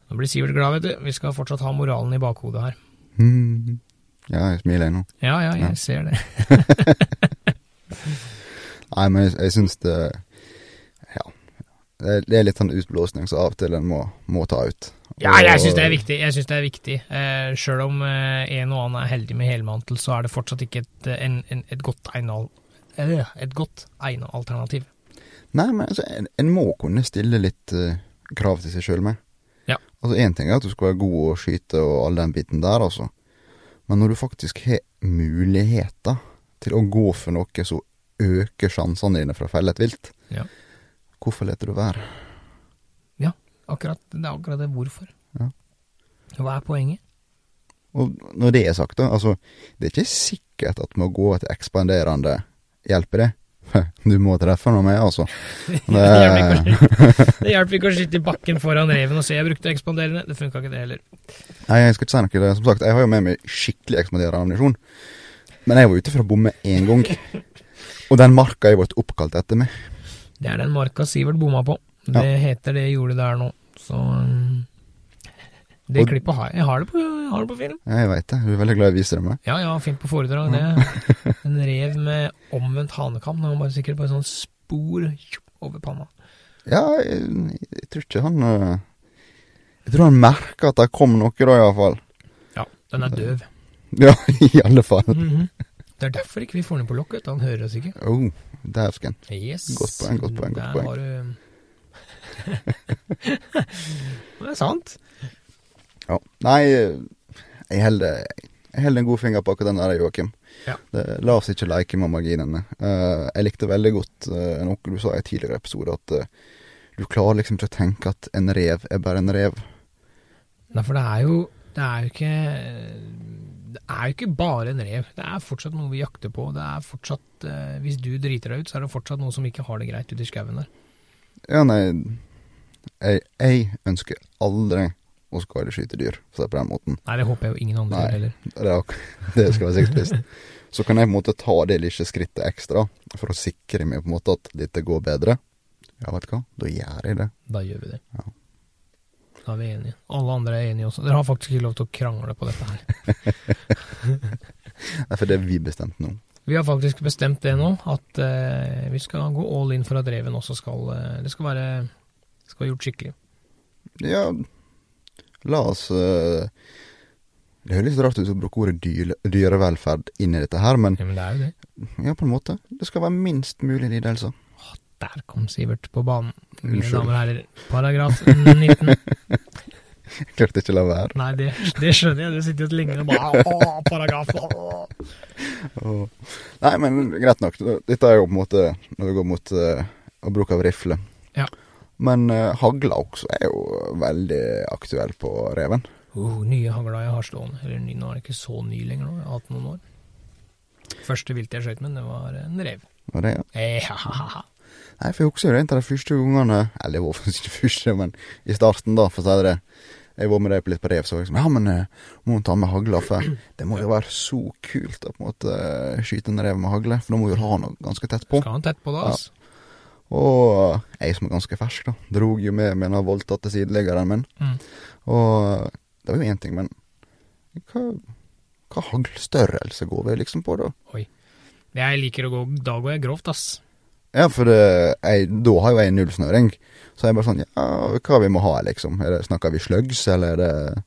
Nå blir Sivert glad, vet du. Vi skal fortsatt ha moralen i bakhodet her. Mm. Ja, jeg smiler ennå. Ja, ja, jeg Ja. ser det. Nei, men jeg, jeg syns det Ja. Det det er litt sånn utblåsning som av og til en må, må ta ut. Ja, jeg syns det er viktig. Jeg synes det er viktig. Eh, Sjøl om eh, en og annen er heldig med helmantel, så er det fortsatt ikke et, eh, en, en, et godt egnet eh, et godt egnet alternativ. Nei, men altså, en, en må kunne stille litt eh, krav til seg sjøl med. Ja. Altså, Én ting er at du skal være god å skyte og all den biten der, altså. Men når du faktisk har muligheter til å gå for noe som øker sjansene dine for å felle et vilt, Ja. hvorfor leter du være? Akkurat, det er akkurat det hvorfor. Ja. Hva er poenget? Og når det er sagt, da, altså, det er ikke sikkert at med å gå til ekspanderende hjelper det. Du må treffe noe med, altså. Det det hjelper ikke å skyte i bakken foran reven og se jeg brukte ekspanderende. Det funka ikke det heller. Nei, jeg skal ikke si noe. Det. Som sagt, jeg har jo med meg skikkelig ekspanderende ammunisjon. Men jeg var ute for å bomme én gang. Og den marka er blitt oppkalt etter meg. Det er den marka Sivert bomma på. Det heter det gjorde der nå. Så um, Det Og- klippet har jeg. Jeg har det på, har det på film. Jeg veit det. Du er veldig glad i å vise det meg. Ja, ja, fint på foredrag, det. En rev med omvendt hanekam. Han var sikkert bare sånn spor over panna. Ja, jeg, jeg tror ikke han øh, Jeg tror han merka at det kom noe, da, iallfall. Ja, den er døv. Ja, i alle fall. Mhm. Det er derfor ikke vi får den på lokket. Han hører oss ikke. Oh, dæsken. Yes. Godt poeng, godt poeng, godt Der poeng. Det er sant. Ja. Nei, jeg holder jeg holder en god finger på akkurat den der, Joakim. Ja. Det- La oss ikke leke med marginene. Uh, jeg likte veldig godt uh, noe du sa i en tidligere episode, at uh, du klarer liksom ikke å tenke at en rev er bare en rev. Nei, for det er jo Det er jo ikke Det er jo ikke bare en rev. Det er fortsatt noe vi jakter på. Det er fortsatt eh, Hvis du driter deg ut, så er det fortsatt noe som ikke har det greit ute i skauen der. Ja, nei Jeg, jeg ønsker aldri å skadeskyte dyr, for å si det på den måten. Nei, det håper jeg jo ingen andre gjør heller. Det, er det skal være sikkert visst. Så kan jeg på en måte ta det lille skrittet ekstra for å sikre meg på en måte at dette går bedre. Ja, vet du hva, da gjør jeg det. Da gjør vi det. Ja. Da er vi enige. Alle andre er enige også. Dere har faktisk ikke lov til å krangle på dette her. Nei, for det er vi bestemt nå. Vi har faktisk bestemt det nå, at eh, vi skal gå all in for at reven også skal eh, Det skal være skal være gjort skikkelig. Ja, la oss eh, Det høres rart ut å bruke ordet dyre, dyrevelferd inn i dette her, men Ja, men det er jo det. ja, på en måte. Det skal være minst mulig lidelser. Der kom Sivert på banen. Mine damer og herrer. Paragraf 19. Klarte ikke å la være. Nei, det, det skjønner jeg. Du sitter jo lenge og bare Å, paragraf å. Nei, men greit nok. Dette er jo på en måte når vi går mot uh, å bruke av rifle. Ja. Men uh, hagla også er jo veldig aktuell på reven. Uh, nye hagla jeg har stående. Eller ny, nå er det ikke så ny lenger nå. Jeg har hatt noen år. Første viltet jeg skjøt med, det var en rev. Var det, ja. Eh, ha, ha, ha. Nei, for jeg husker jo en av de første gangene Eller det var faktisk ikke første, men i starten, da, for å si det. Jeg var med deg på litt på rev, så jeg liksom Ja, men må hun ta med hagla, for det må jo være så kult å på en måte uh, skyte en rev med hagle, for da må du ha noe ganske tett på. Skal han tett på da, altså. Og jeg som er ganske fersk, da, drog jo med med den voldtatte sideleggeren min. Mm. Og det var jo én ting, men hva, hva haglstørrelse går vi liksom på, da? Oi. Jeg liker å gå Da går jeg grovt, ass. Ja, for jeg, da har jo jeg nullsnøring. Så jeg bare sånn Ja, hva vi må ha, liksom? Er det, snakker vi slugs, eller er det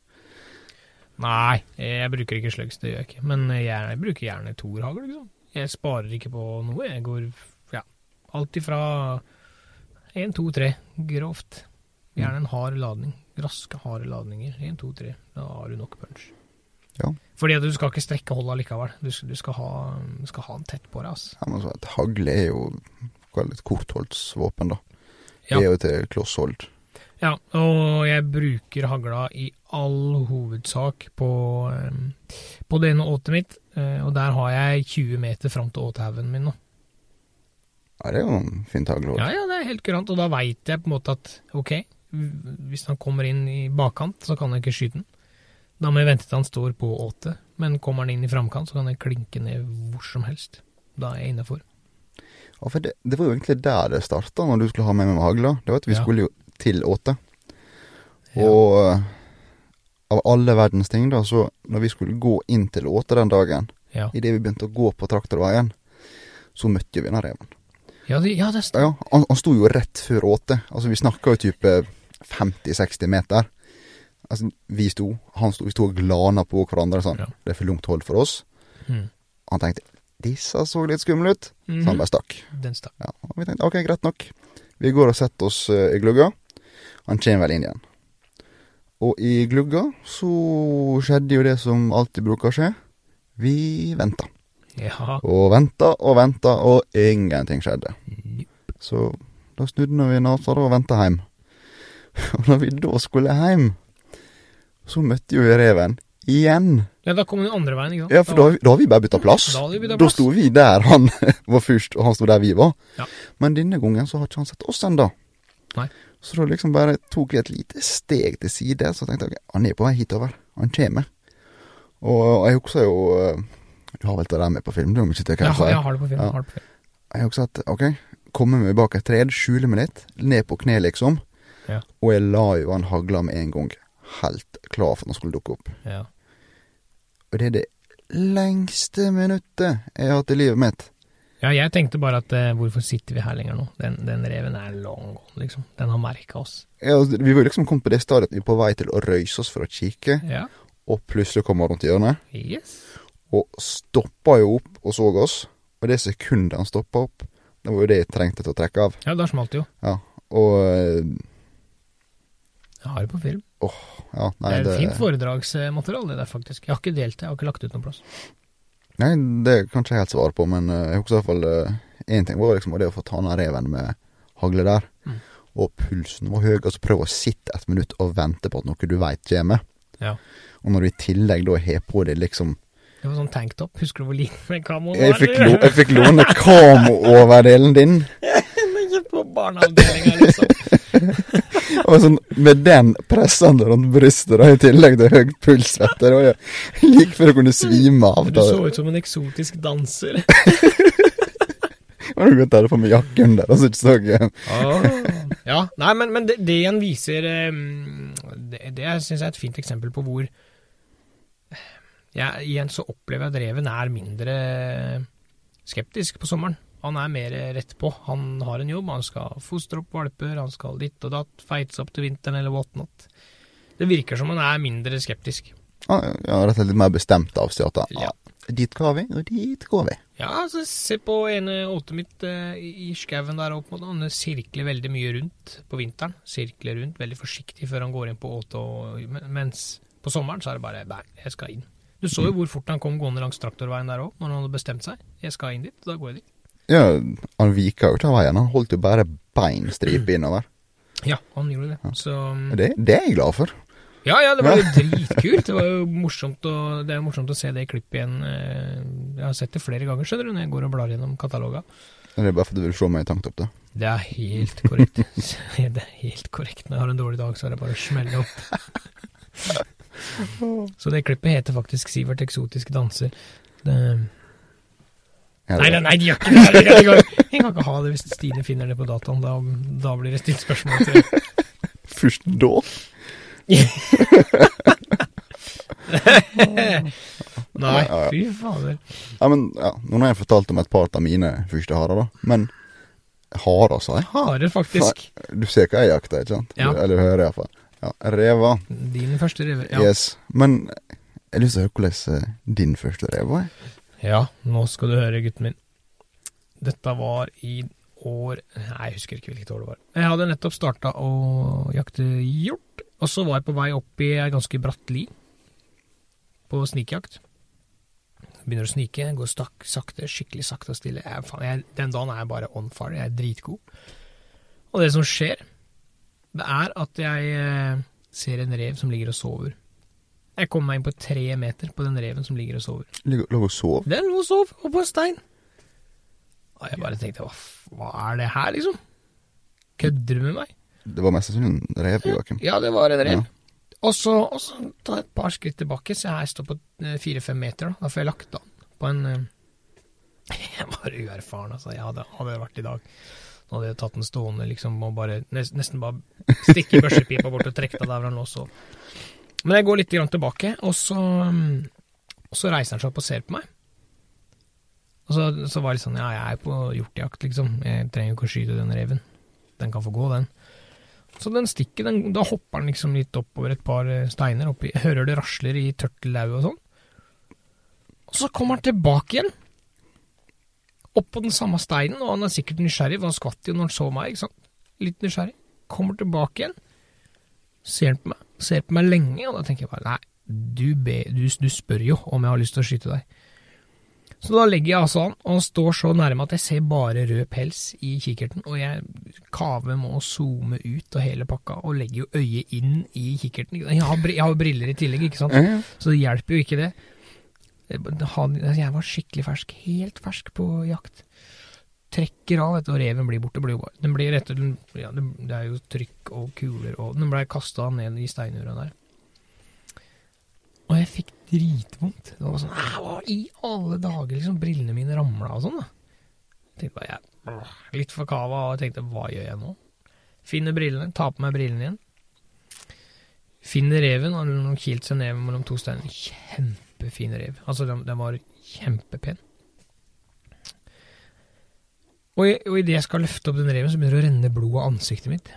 Nei, jeg bruker ikke slugs, det gjør jeg ikke. Men jeg, jeg bruker gjerne Thor-hagl, liksom. Jeg sparer ikke på noe. Jeg går ja, alt ifra én, to, tre, grovt. Gjerne en hard ladning. Raske, harde ladninger. Én, to, tre. Da har du nok punch. Ja. Fordi at du skal ikke strekke holdet likevel. Du, du, skal ha, du skal ha den tett på deg, altså. ja, men så Et hagle er jo et kortholdsvåpen, da. Ja. Det er jo til klosshold. Ja, og jeg bruker hagla i all hovedsak på, um, på det ene åtet mitt. eh, og der har jeg 20 meter fram til åthaugen min nå. Ja, det er jo en fint hagle. Ja, ja, det er helt kurant. Og da veit jeg på en måte at ok, hvis han kommer inn i bakkant, så kan jeg ikke skyte den. Da må vi vente til han står på åtet. Men kommer han inn i framkant, så kan jeg klinke ned hvor som helst. Da er jeg innafor. Ja, for det, det var jo egentlig der det starta, når du skulle ha med meg med hagla. Det var at vi Ja. skulle jo til åte. Og ja. av alle verdens ting, da, så når vi skulle gå inn til åte den dagen, ja. idet vi begynte å gå på traktorveien, så møtte vi den reven. Ja, det, ja, det er Ja, han, han sto jo rett før åte. Altså, vi snakka jo type 50-60 meter. Altså, vi sto, han sto, vi sto og glana på hverandre sånn. Ja. Det er for langt hold for oss. mm. Han tenkte disse så litt skumle ut, så han Mhm. bare stakk. Den stakk. Ja, og vi tenkte ok, greit nok. Vi går og setter oss uh, i glugga. Han kommer vel inn igjen. Og i glugga så skjedde jo det som alltid bruker å skje. Vi venta. Ja. Og venta og venta, og ingenting skjedde. Yep. Så da snudde vi nesa og venta hjem. Og når vi da skulle hjem, så møtte jo vi reven igjen. Ja, da kom den andre veien, ikke sant? Ja, for da, da har vi bare bytta plass. Da hadde vi byttet Da plass. sto vi der han var først, og han sto der vi var. Ja. Men denne gangen så har ikke han sett oss ennå. Så da liksom bare tok vi et lite steg til side, så tenkte jeg han er på vei hitover. Han kommer. Og jeg husker jo eh, Du har vel det der med på film, du, om ikke det Ja, hva jeg jeg har det på film. Ja. Har det på film. Jeg husker at ok, komme meg bak et tred, skjule meg litt, ned på kne liksom. Ja. Og jeg la jo han hagla med en gang. Helt klar for at han skulle dukke opp. Ja. Og det er det lengste minuttet jeg har hatt i livet mitt. ja, jeg tenkte bare at eh, hvorfor sitter vi her lenger nå? Den, den reven er long gone, liksom. Den har merka oss. Ja, altså, vi var liksom kommet på det stadiet at vi er på vei til å røyse oss for å kikke, Ja. og plutselig kommer han rundt hjørnet, Yes. og stoppa jo opp og så oss. Og det sekundet han stoppa opp, det var jo det jeg trengte til å trekke av. Ja, da smalt det jo. Ja, og eh, Jeg har det på film. Ja, nei, det er et fint foredragsmateriale, det der, faktisk. Jeg har ikke delt det, jeg har ikke lagt ut noen plass. nei, det kan ikke jeg helt svare på, men eh, jeg husker i hvert fall én ting var liksom det å få ta ned reven med hagle der. Mm. Og pulsen var høy. Altså prøv å sitte et minutt og vente på at noe du veit kommer. Ja. Og når du i tillegg da har på deg liksom Det var sånn tanktop. Husker du hvor liten den kamoen Jeg fikk, lo, jeg fikk låne kamo-overdelen din. Ikke på barneavdelinga, liksom. Og sånn, med den pressende rundt brystet, da, i tillegg til høyt puls, du. Det var jo like før jeg kunne svime av. Du så ut som en eksotisk danser. var det godt å ha på med jakke under. Altså, ikke så jeg Ja, nei, men, men det, det igjen viser Det, det syns jeg er et fint eksempel på hvor jeg, Igjen så opplever jeg at reven er mindre skeptisk på sommeren. Han er mer rett på. Han har en jobb, han skal fostre opp valper, han skal ditt og datt, feites opp til vinteren eller whatnot. Det virker som han er mindre skeptisk. Ja, rett og slett litt mer bestemt av seg at Ja. dit går vi, og dit går vi. Ja, altså se på ene åtet mitt eh, i skauen der oppe. Han sirkler veldig mye rundt på vinteren. Sirkler rundt, veldig forsiktig før han går inn på åtet. Mens på sommeren så er det bare bang, jeg skal inn. Du så jo hvor fort han kom gående langs traktorveien der òg, når han hadde bestemt seg. Jeg skal inn dit, da går jeg dit. Ja, han vika jo ikke av veien. Han holdt jo bare beinstripe innover. Ja, han gjorde det. Så Det, det er jeg glad for. Ja, ja, det var jo dritkult. Det var jo morsomt å, det er morsomt å se det klippet igjen. eh, Jeg har sett det flere ganger, skjønner du, når jeg går og blar gjennom kataloga. Det er bare fordi du vil se meg i tanktopp, da. Det er helt korrekt. Det er helt korrekt. Når jeg har en dårlig dag, så er det bare å smelle opp. Så det klippet heter faktisk 'Sivert eksotisk danser'. Det, nei, nei, nei, de gjør ikke det! Jeg kan, jeg kan ikke ha det hvis Stine finner det på dataen. Da, da blir det stilt spørsmål til. Først da? Nei, fy fader. Ja, men ja, Nå har jeg fortalt om et par av mine første harer, da. Men harer, sa jeg? Harer, faktisk. Du ser hva jeg jakter, ikke sant? Ja. Du, eller du hører iallfall. Ja, rever. Din første rever, Ja. Yes. Men jeg har lyst til å høre hvordan eh, din første rev var. Ja, nå skal du høre, gutten min. Dette var i år Nei, jeg husker ikke hvilket år det var. Jeg hadde nettopp starta å jakte hjort, og så var jeg på vei opp i ei ganske bratt li på snikjakt. Begynner å snike, går stakk, sakte, skikkelig sakte og stille. Jeg, faen, jeg, den dagen er jeg bare on fire, jeg er dritgod. Og det som skjer, det er at jeg eh, ser en rev som ligger og sover. Jeg kom meg inn på tre meter på den reven som ligger og sover. Ligger lå og sov. Den lå og sov oppå en stein. Og jeg bare tenkte, hva, hva er det her, liksom? Kødder du med meg? Det var mest sannsynlig en rev, Joakim. Ja, det var en rev. Ja. Og så, og så ta et par skritt tilbake, så jeg står på eh, fire-fem meter. Da Da får jeg lagt an på en eh, Jeg var uerfaren, altså. Jeg hadde, hadde vært i dag. Nå hadde jeg tatt den stående liksom, og bare nesten bare stikke børsepipa bort og trekke av der hvor han lå og sov. Men jeg går litt tilbake, og så, og så reiser han seg opp og ser på meg. Og så, så var det sånn, ja, jeg er på hjortejakt, liksom. Jeg trenger jo ikke å skyte den reven. Den kan få gå, den. Så den stikker, den, da hopper den liksom litt oppover et par eh, steiner. Oppi, hører det rasler i tørtellauet og sånn. Og så kommer han tilbake igjen. Opp på den samme steinen, og han er sikkert nysgjerrig, for han skvatt jo når han så meg, ikke sant. Litt nysgjerrig. Kommer tilbake igjen. Ser han på meg, ser på meg lenge, og da tenker jeg bare nei, du, be, du, du spør jo om jeg har lyst til å skyte deg. Så da legger jeg altså an, og han står så nærme at jeg ser bare rød pels i kikkerten, og jeg kaver med å zoome ut og hele pakka, og legger jo øyet inn i kikkerten. Jeg har, jeg har jo briller i tillegg, ikke sant, så det hjelper jo ikke det. Han- Jeg var skikkelig fersk, helt fersk på jakt. Trekker av, og reven blir borte. Blir bare, den blir etter ja, det, er jo trykk og kuler, og den blei kasta ned i steinura der. Og jeg fikk dritvondt. Det var sånn «Æ, Hva i alle dager? liksom Brillene mine ramla og sånn, da. Jeg tenkte bare, jeg, Litt for kava, og jeg tenkte hva gjør jeg nå? Finner brillene, tar på meg brillene igjen. Finner reven, og den kilt seg ned mellom to steiner. Kjempefin rev. Altså, den, den var kjempepen. Og, i- og idet jeg skal løfte opp den reven, så begynner det å renne blod av ansiktet mitt.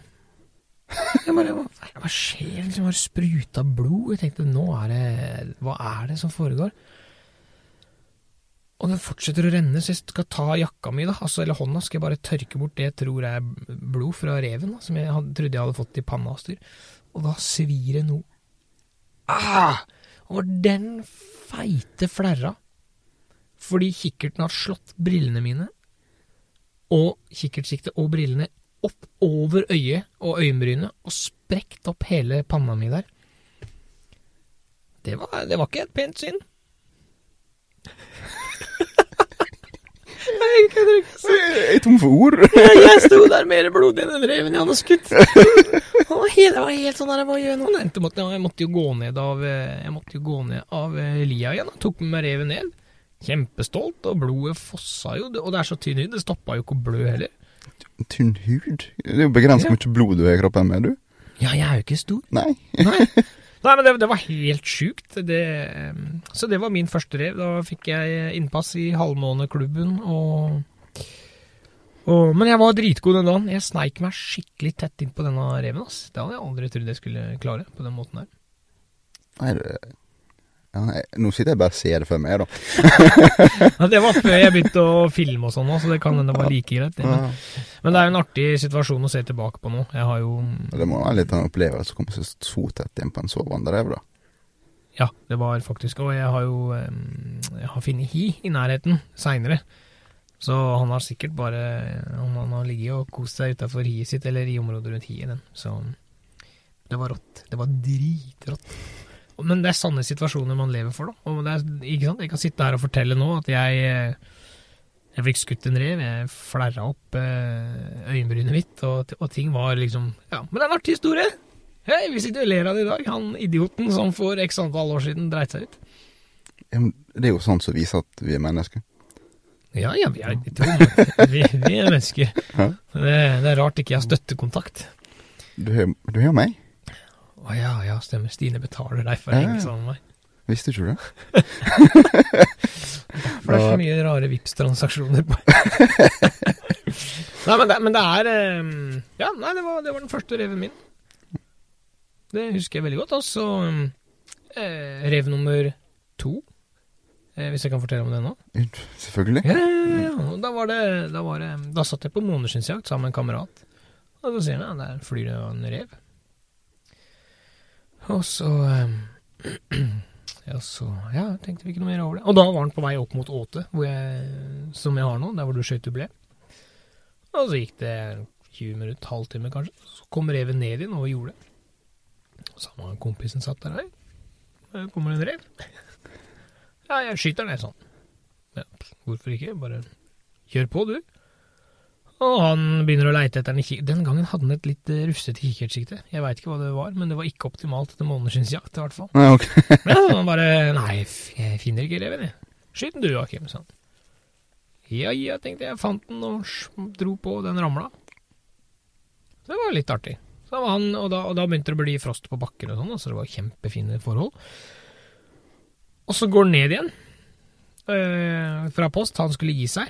Jeg bare, hva, skjer? Liksom har spruta blod. Jeg tenkte, nå er det Hva er det som foregår? Og den fortsetter å renne, så jeg skal ta jakka mi, da, altså, eller hånda, skal jeg bare tørke bort det jeg tror er blod fra reven, da, som jeg hadde, trodde jeg hadde fått i panna og styr. Og da svir det noe ah! Og den feite flerra. Fordi kikkerten har slått brillene mine, og kikkertsiktet og brillene, opp over øyet og øyenbrynet, og sprekt opp hele panna mi der. Det var, det var ikke et pent syn. Jeg kødder ikke. Jeg er tom for ord. Jeg sto der mer blodig enn den reven jeg hadde skutt. Det var helt, det var helt sånn der, hva gjør jeg nå? Jeg måtte, jeg måtte jo gå ned av eh, Jeg måtte jo gå ned av eh, lia igjen. da. Tok med meg reven ned. Kjempestolt, og blodet fossa jo. Og det er så tynn hud, det stoppa jo ikke å blø heller. Tynn hud. Det er jo begrenset Ja. mye blod du har i kroppen med, du. Ja, jeg er jo ikke stor. Nei. Nei, Nei men det, det var helt sjukt. Det, eh, så det var min første rev. Da fikk jeg innpass i halvmåneklubben, og, og Men jeg var dritgod den dagen. Jeg sneik meg skikkelig tett inn på denne reven. Ass. Det hadde jeg aldri trodd jeg skulle klare på den måten der. Nei, det ja, Nå sitter jeg bare og ser det for meg, da. Ja, det var før jeg begynte å filme og sånn, òg, så det kan hende det var like greit. Det. Men, men det er jo en artig situasjon å se tilbake på nå. Jeg har jo Det må være litt av en opplevelse å komme seg så tett inn på en sovende rev, da. Ja, det var faktisk Og jeg har jo Jeg har funnet hi i nærheten seinere. Så han har sikkert bare Han, han har ligget og kost seg utafor hiet sitt, eller i området rundt hiet. den. Så det var rått. Det var dritrått. Men det er sanne situasjoner man lever for, da. Og det er, ikke sant? Jeg kan sitte her og fortelle nå at jeg eh, jeg fikk skutt en rev, jeg flerra opp eh, øyenbrynet mitt, og, og, ting var liksom Ja, men det er en artig historie! Hei, vi sitter og ler av det i dag. Han idioten som for x antall år siden dreit seg ut. Det er jo sånn som viser at vi er mennesker. Ja, ja, vi er, vi, vi er mennesker. Det, det, er rart ikke jeg har støttekontakt. Du har, du har meg? Å ja, ja, stemmer. Stine betaler deg for å henge sammen med meg. Visste ikke du det? for det er så mye rare Vipps-transaksjoner på Nei, men det, men det er ehm, Ja, nei, det var, det var den første reven min. Det husker jeg veldig godt. Og så eh, rev nummer to. Eh, hvis jeg kan fortelle om det nå? Selvfølgelig. Ja, ja, ja. Da, var det, da, var det, da satt jeg på måneskinnsjakt sammen med en kamerat. Og så sier han ja, der flyr det en rev. Og så eh, Ja, så ja, tenkte vi ikke noe mer over det. Og da var han på vei opp mot Åte, som jeg har nå, der hvor du skøyt ble. Og så gikk det 20 minutter, halvtime kanskje. Så kom reven ned igjen og gjorde det. Samme kompisen satt der. Hei, kommer en rev. Ja, jeg skyter ned sånn. Ja, hvorfor ikke? Bare kjør på, du. Og han begynner å leite etter den kikkert. Den gangen hadde han et litt uh, rufsete kikkertsikte. Jeg veit ikke hva det var, men det var ikke optimalt etter måneskinnsjakt, i hvert fall. Nei, okay. men han bare Nei, jeg finner ikke reven, jeg. Skyt den du, Joakim, sa han. Ja ja, tenkte jeg. Fant den og dro på, den ramla. Så det var litt artig. Så han, og, da, og, da, begynte det å bli frost på bakken og sånn, så det var kjempefine forhold. Og så går han ned igjen øh, fra post. Han skulle gi seg.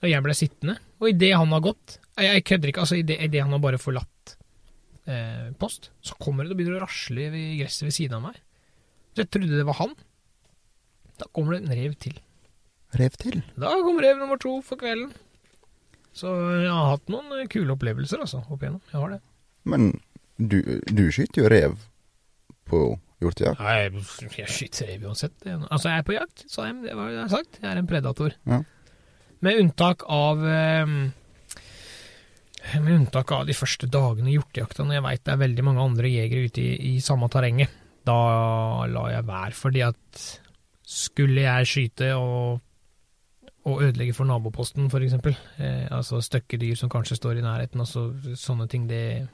Og jeg ble sittende. Og idet han har gått Jeg, jeg kødder ikke. altså Idet han har bare forlatt eh, post, så kommer det og begynner å rasle i gresset ved siden av meg. Så jeg trodde det var han. Da kommer det en rev til. Rev til? Da kommer rev nummer to for kvelden. Så jeg har hatt noen eh, kule opplevelser, altså, opp igjennom. Jeg har det. Men du, du skyter jo rev på hjortejakt? Nei, jeg, jeg skyter rev uansett. Altså, jeg er på jakt, sa jeg. Det var det jeg har sagt. Jeg er en predator. Ja. Med unntak av ehm, med unntak av de første dagene i hjortejakta, når jeg veit det er veldig mange andre jegere ute i, i samme terrenget. Da la jeg være, fordi at skulle jeg skyte og, og ødelegge for naboposten, f.eks., eh, altså støkke dyr som kanskje står i nærheten, altså sånne ting, det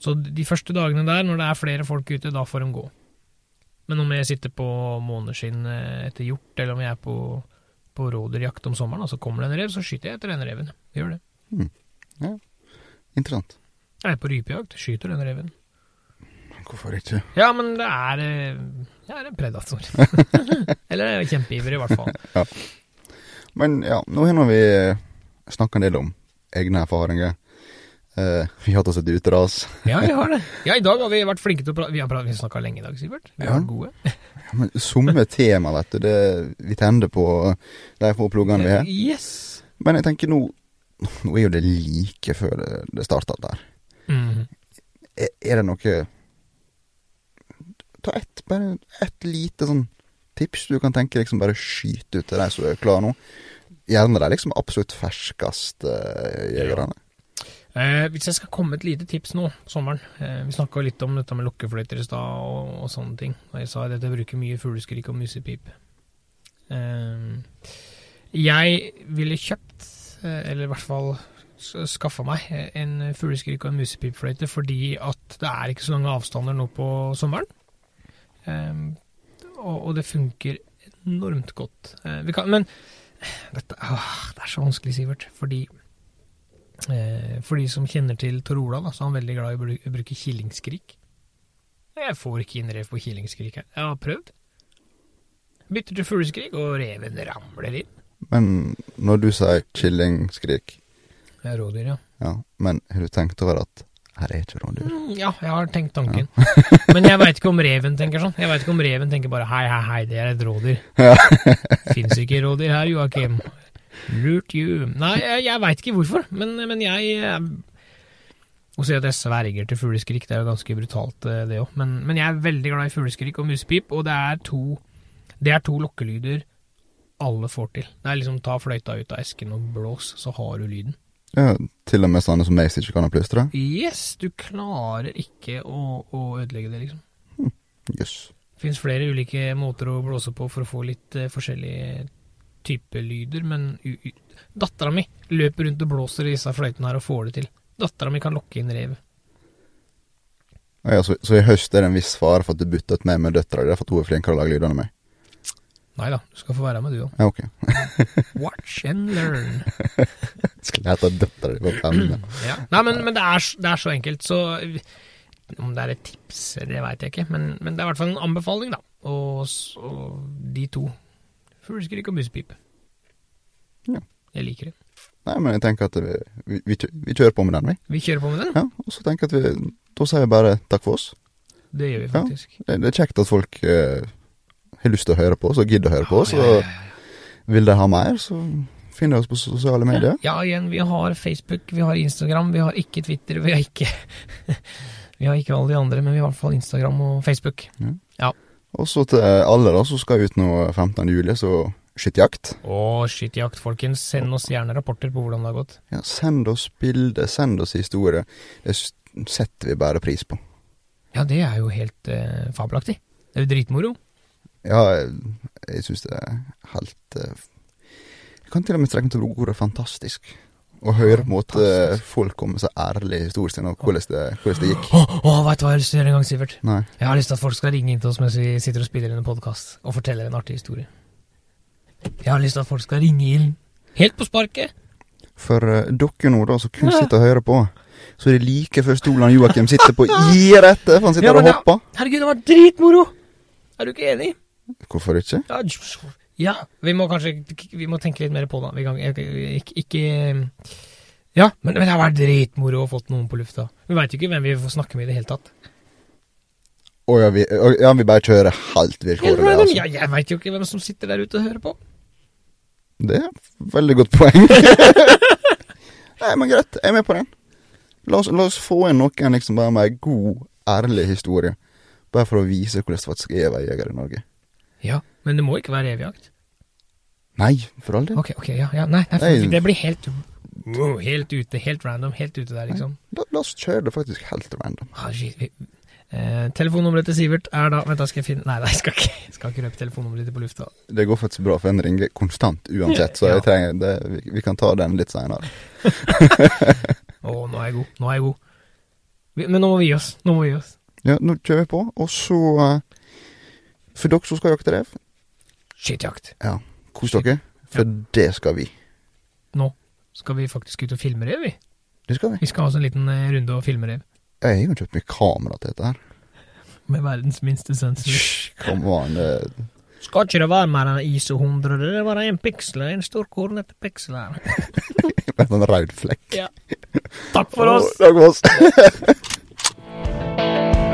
Så de første dagene der, når det er flere folk ute, da får de gå. Men om jeg sitter på måneskinn eh, etter hjort, eller om jeg er på på rådyrjakt om sommeren, og så kommer det en rev, så skyter jeg etter den reven. Gjør det. Mm. Ja, interessant. Jeg er på rypejakt, skyter den reven. Hvorfor ikke? Ja, men det er Det Jeg er en predator. Eller kjempeiver, er i hvert fall. ja. Men ja, nå har vi snakka en del om egne erfaringer. Uh, vi har hatt oss et uteras. ja, vi har det. Ja, i dag har vi vært flinke til å prate. Vi har, vi snakka lenge i dag, Sivert. Vi har vært gode. ja, men Somme tema, vet du. Det, vi tenner på de få pluggene vi har. Yes. Men jeg tenker nå Nå er jo det like før det, det starta der. Mm. Er, er, det noe Ta ett, bare ett lite sånn tips du kan tenke liksom bare skyte ut til de som er klare nå. Gjerne de liksom absolutt ferskeste jegerne. Eh, hvis jeg skal komme med et lite tips nå sommeren eh, Vi snakka litt om dette med lukkefløyter i stad og, og, sånne ting. Og jeg sa at jeg bruker mye fugleskrik og musepip. Eh, jeg ville kjøpt, eh, eller i hvert fall skaffa meg, en fugleskrik og en musepipfløyte fordi at det er ikke så lange avstander nå på sommeren. Eh, og, og, det funker enormt godt. Eh, kan, men dette, åh, det er så vanskelig, Sivert. Fordi Eh, for de som kjenner til Tor Olav, så er han veldig glad i å bruke killingskrik. Jeg får ikke inn rev på killingskrik her. Jeg har prøvd. Bytter til fugleskrik, og reven ramler inn. Men når du sier killingskrik Det er rådyr, ja. ja. Men har du tenkt over at her er ikke rådyr? Mm, ja, jeg har tenkt tanken. Ja. men jeg veit ikke om reven tenker sånn. Jeg veit ikke om reven tenker bare hei, hei, hei, det er et rådyr. Ja. Fins ikke rådyr her, Joakim. Lurt you. Nei, jeg, jeg veit ikke hvorfor, men, men jeg Å si at jeg sverger til fugleskrik, det er jo ganske brutalt, eh, det òg. Men, men, jeg er veldig glad i fugleskrik og musepip, og det er to, det er to lokkelyder alle får til. Det er liksom ta fløyta ut av esken og blås, så har du lyden. Ja, til og med sånne som meg som ikke kan plystre. Yes, du klarer ikke å, å ødelegge det, liksom. Jøss. Det finnes flere ulike måter å blåse på for å få litt uh, forskjellige typer lyder, men dattera mi løper rundt og blåser i disse fløytene her og får det til. Dattera mi kan lokke inn rev. Ja, så, så i høst er det en viss fare for at du bytter ut meg med døtra di, at hun er flinkere å lage lyder enn meg? Nei da, du skal få være med, du òg. Ja, okay. Watch and learn. Skal jeg hete døtra di på pennen? Ja. Nei, men, men det, er, det er så enkelt, så om det er et tips, det veit jeg ikke, men, men det er i hvert fall en anbefaling, da. Og og de to fugleskrik og mussepipe. Ja. Jeg liker det. Nei, men jeg tenker at vi, vi, vi, vi kjører på med den, vi. Vi kjører på med den. Ja, og så tenker jeg at vi Da sier vi bare takk for oss. Det gjør vi Ja. faktisk. Det, det er kjekt at folk eh, har lyst til å høre på oss og gidder å høre på oss. Ja, ja, Og ja, ja. vil de ha mer, så finner de oss på sosiale medier. Ja, igjen, vi har Facebook, vi har Instagram, vi har ikke Twitter, vi har ikke Vi har ikke alle de andre, men vi har i hvert fall Instagram og Facebook. Og så til alle da, som skal ut nå 15. juli, så skytjakt. Å, skytjakt, folkens. Send oss gjerne rapporter på hvordan det har gått. Ja, send oss bilder, send oss historier. Det setter vi bare pris på. Ja, det er jo helt eh, fabelaktig. Det er jo dritmoro. Ja, jeg, jeg syns det er helt eh, Jeg kan til og med strekke meg til ordet fantastisk. Å høre på en måte folk komme med så ærlige historier sine, og hvordan det, hvordan det gikk. Å, oh, vet du hva jeg har lyst til å gjøre en gang, Sivert? Nei. Jeg har lyst til at folk skal ringe inn til oss mens vi sitter og spiller inn en podkast, og forteller en artig historie. Jeg har lyst til at folk skal ringe inn. Helt på sparket. For uh, dere nå, da, som kun sitter og hører på, så er det like før stolen Joakim sitter på, gir etter, for han sitter Ja, og men og hopper. Herregud, det var dritmoro! Er du ikke enig? Hvorfor ikke? Ja, ja, vi må kanskje Vi må tenke litt mer på det. Ikke, ikke, ikke Ja, men, men det har vært dritmoro å få noen på lufta. Vi veit jo ikke hvem vi får snakke med i det hele tatt. Å ja, vi, ja, vi bare kjører helt vilkårlig, random. altså. Ja, jeg veit jo ikke hvem som sitter der ute og hører på. Det er et veldig godt poeng. Nei, men greit, jeg er med på den. La oss, la oss få inn noen liksom bare med ei god, ærlig historie. Bare for å vise hvordan det faktisk er å være jeger i Norge. Ja, men det må ikke være evigjakt. Nei, for all del. Ok, ok, ja, ja nei, nei, for Nei. det blir helt Helt ute, helt random, helt ute der, liksom. La, la oss kjøre det faktisk helt random. Ah, shit, vi, eh, telefonnummeret til Sivert er da Vent, da skal jeg finne Nei, nei, jeg skal ikke, jeg skal ikke røpe telefonnummeret ditt på lufta. Det går faktisk bra, for en ringer konstant uansett, så Ja. jeg trenger det, vi, vi kan ta den litt seinere. Å, nå er jeg god. Nå er jeg god. Vi, men nå må vi gi oss. Nå må vi gi oss. Ja, nå kjører vi på, og så eh, For dere som skal jakte rev, Skytjakt. Kos dere. For det skal vi. Nå skal vi faktisk ut og filme rev, vi. Det skal vi. Vi skal ha oss en liten eh, runde og filme rev. Jeg har jo kjøpt meg kamera til dette her. Med verdens minste sensor. Hysj, Come on. Det, Skal ikke det være mer enn ISO 100? Det er bare en piksel, en stor kornete piksel her. med en rød flekk. Takk for oss! Takk for oss.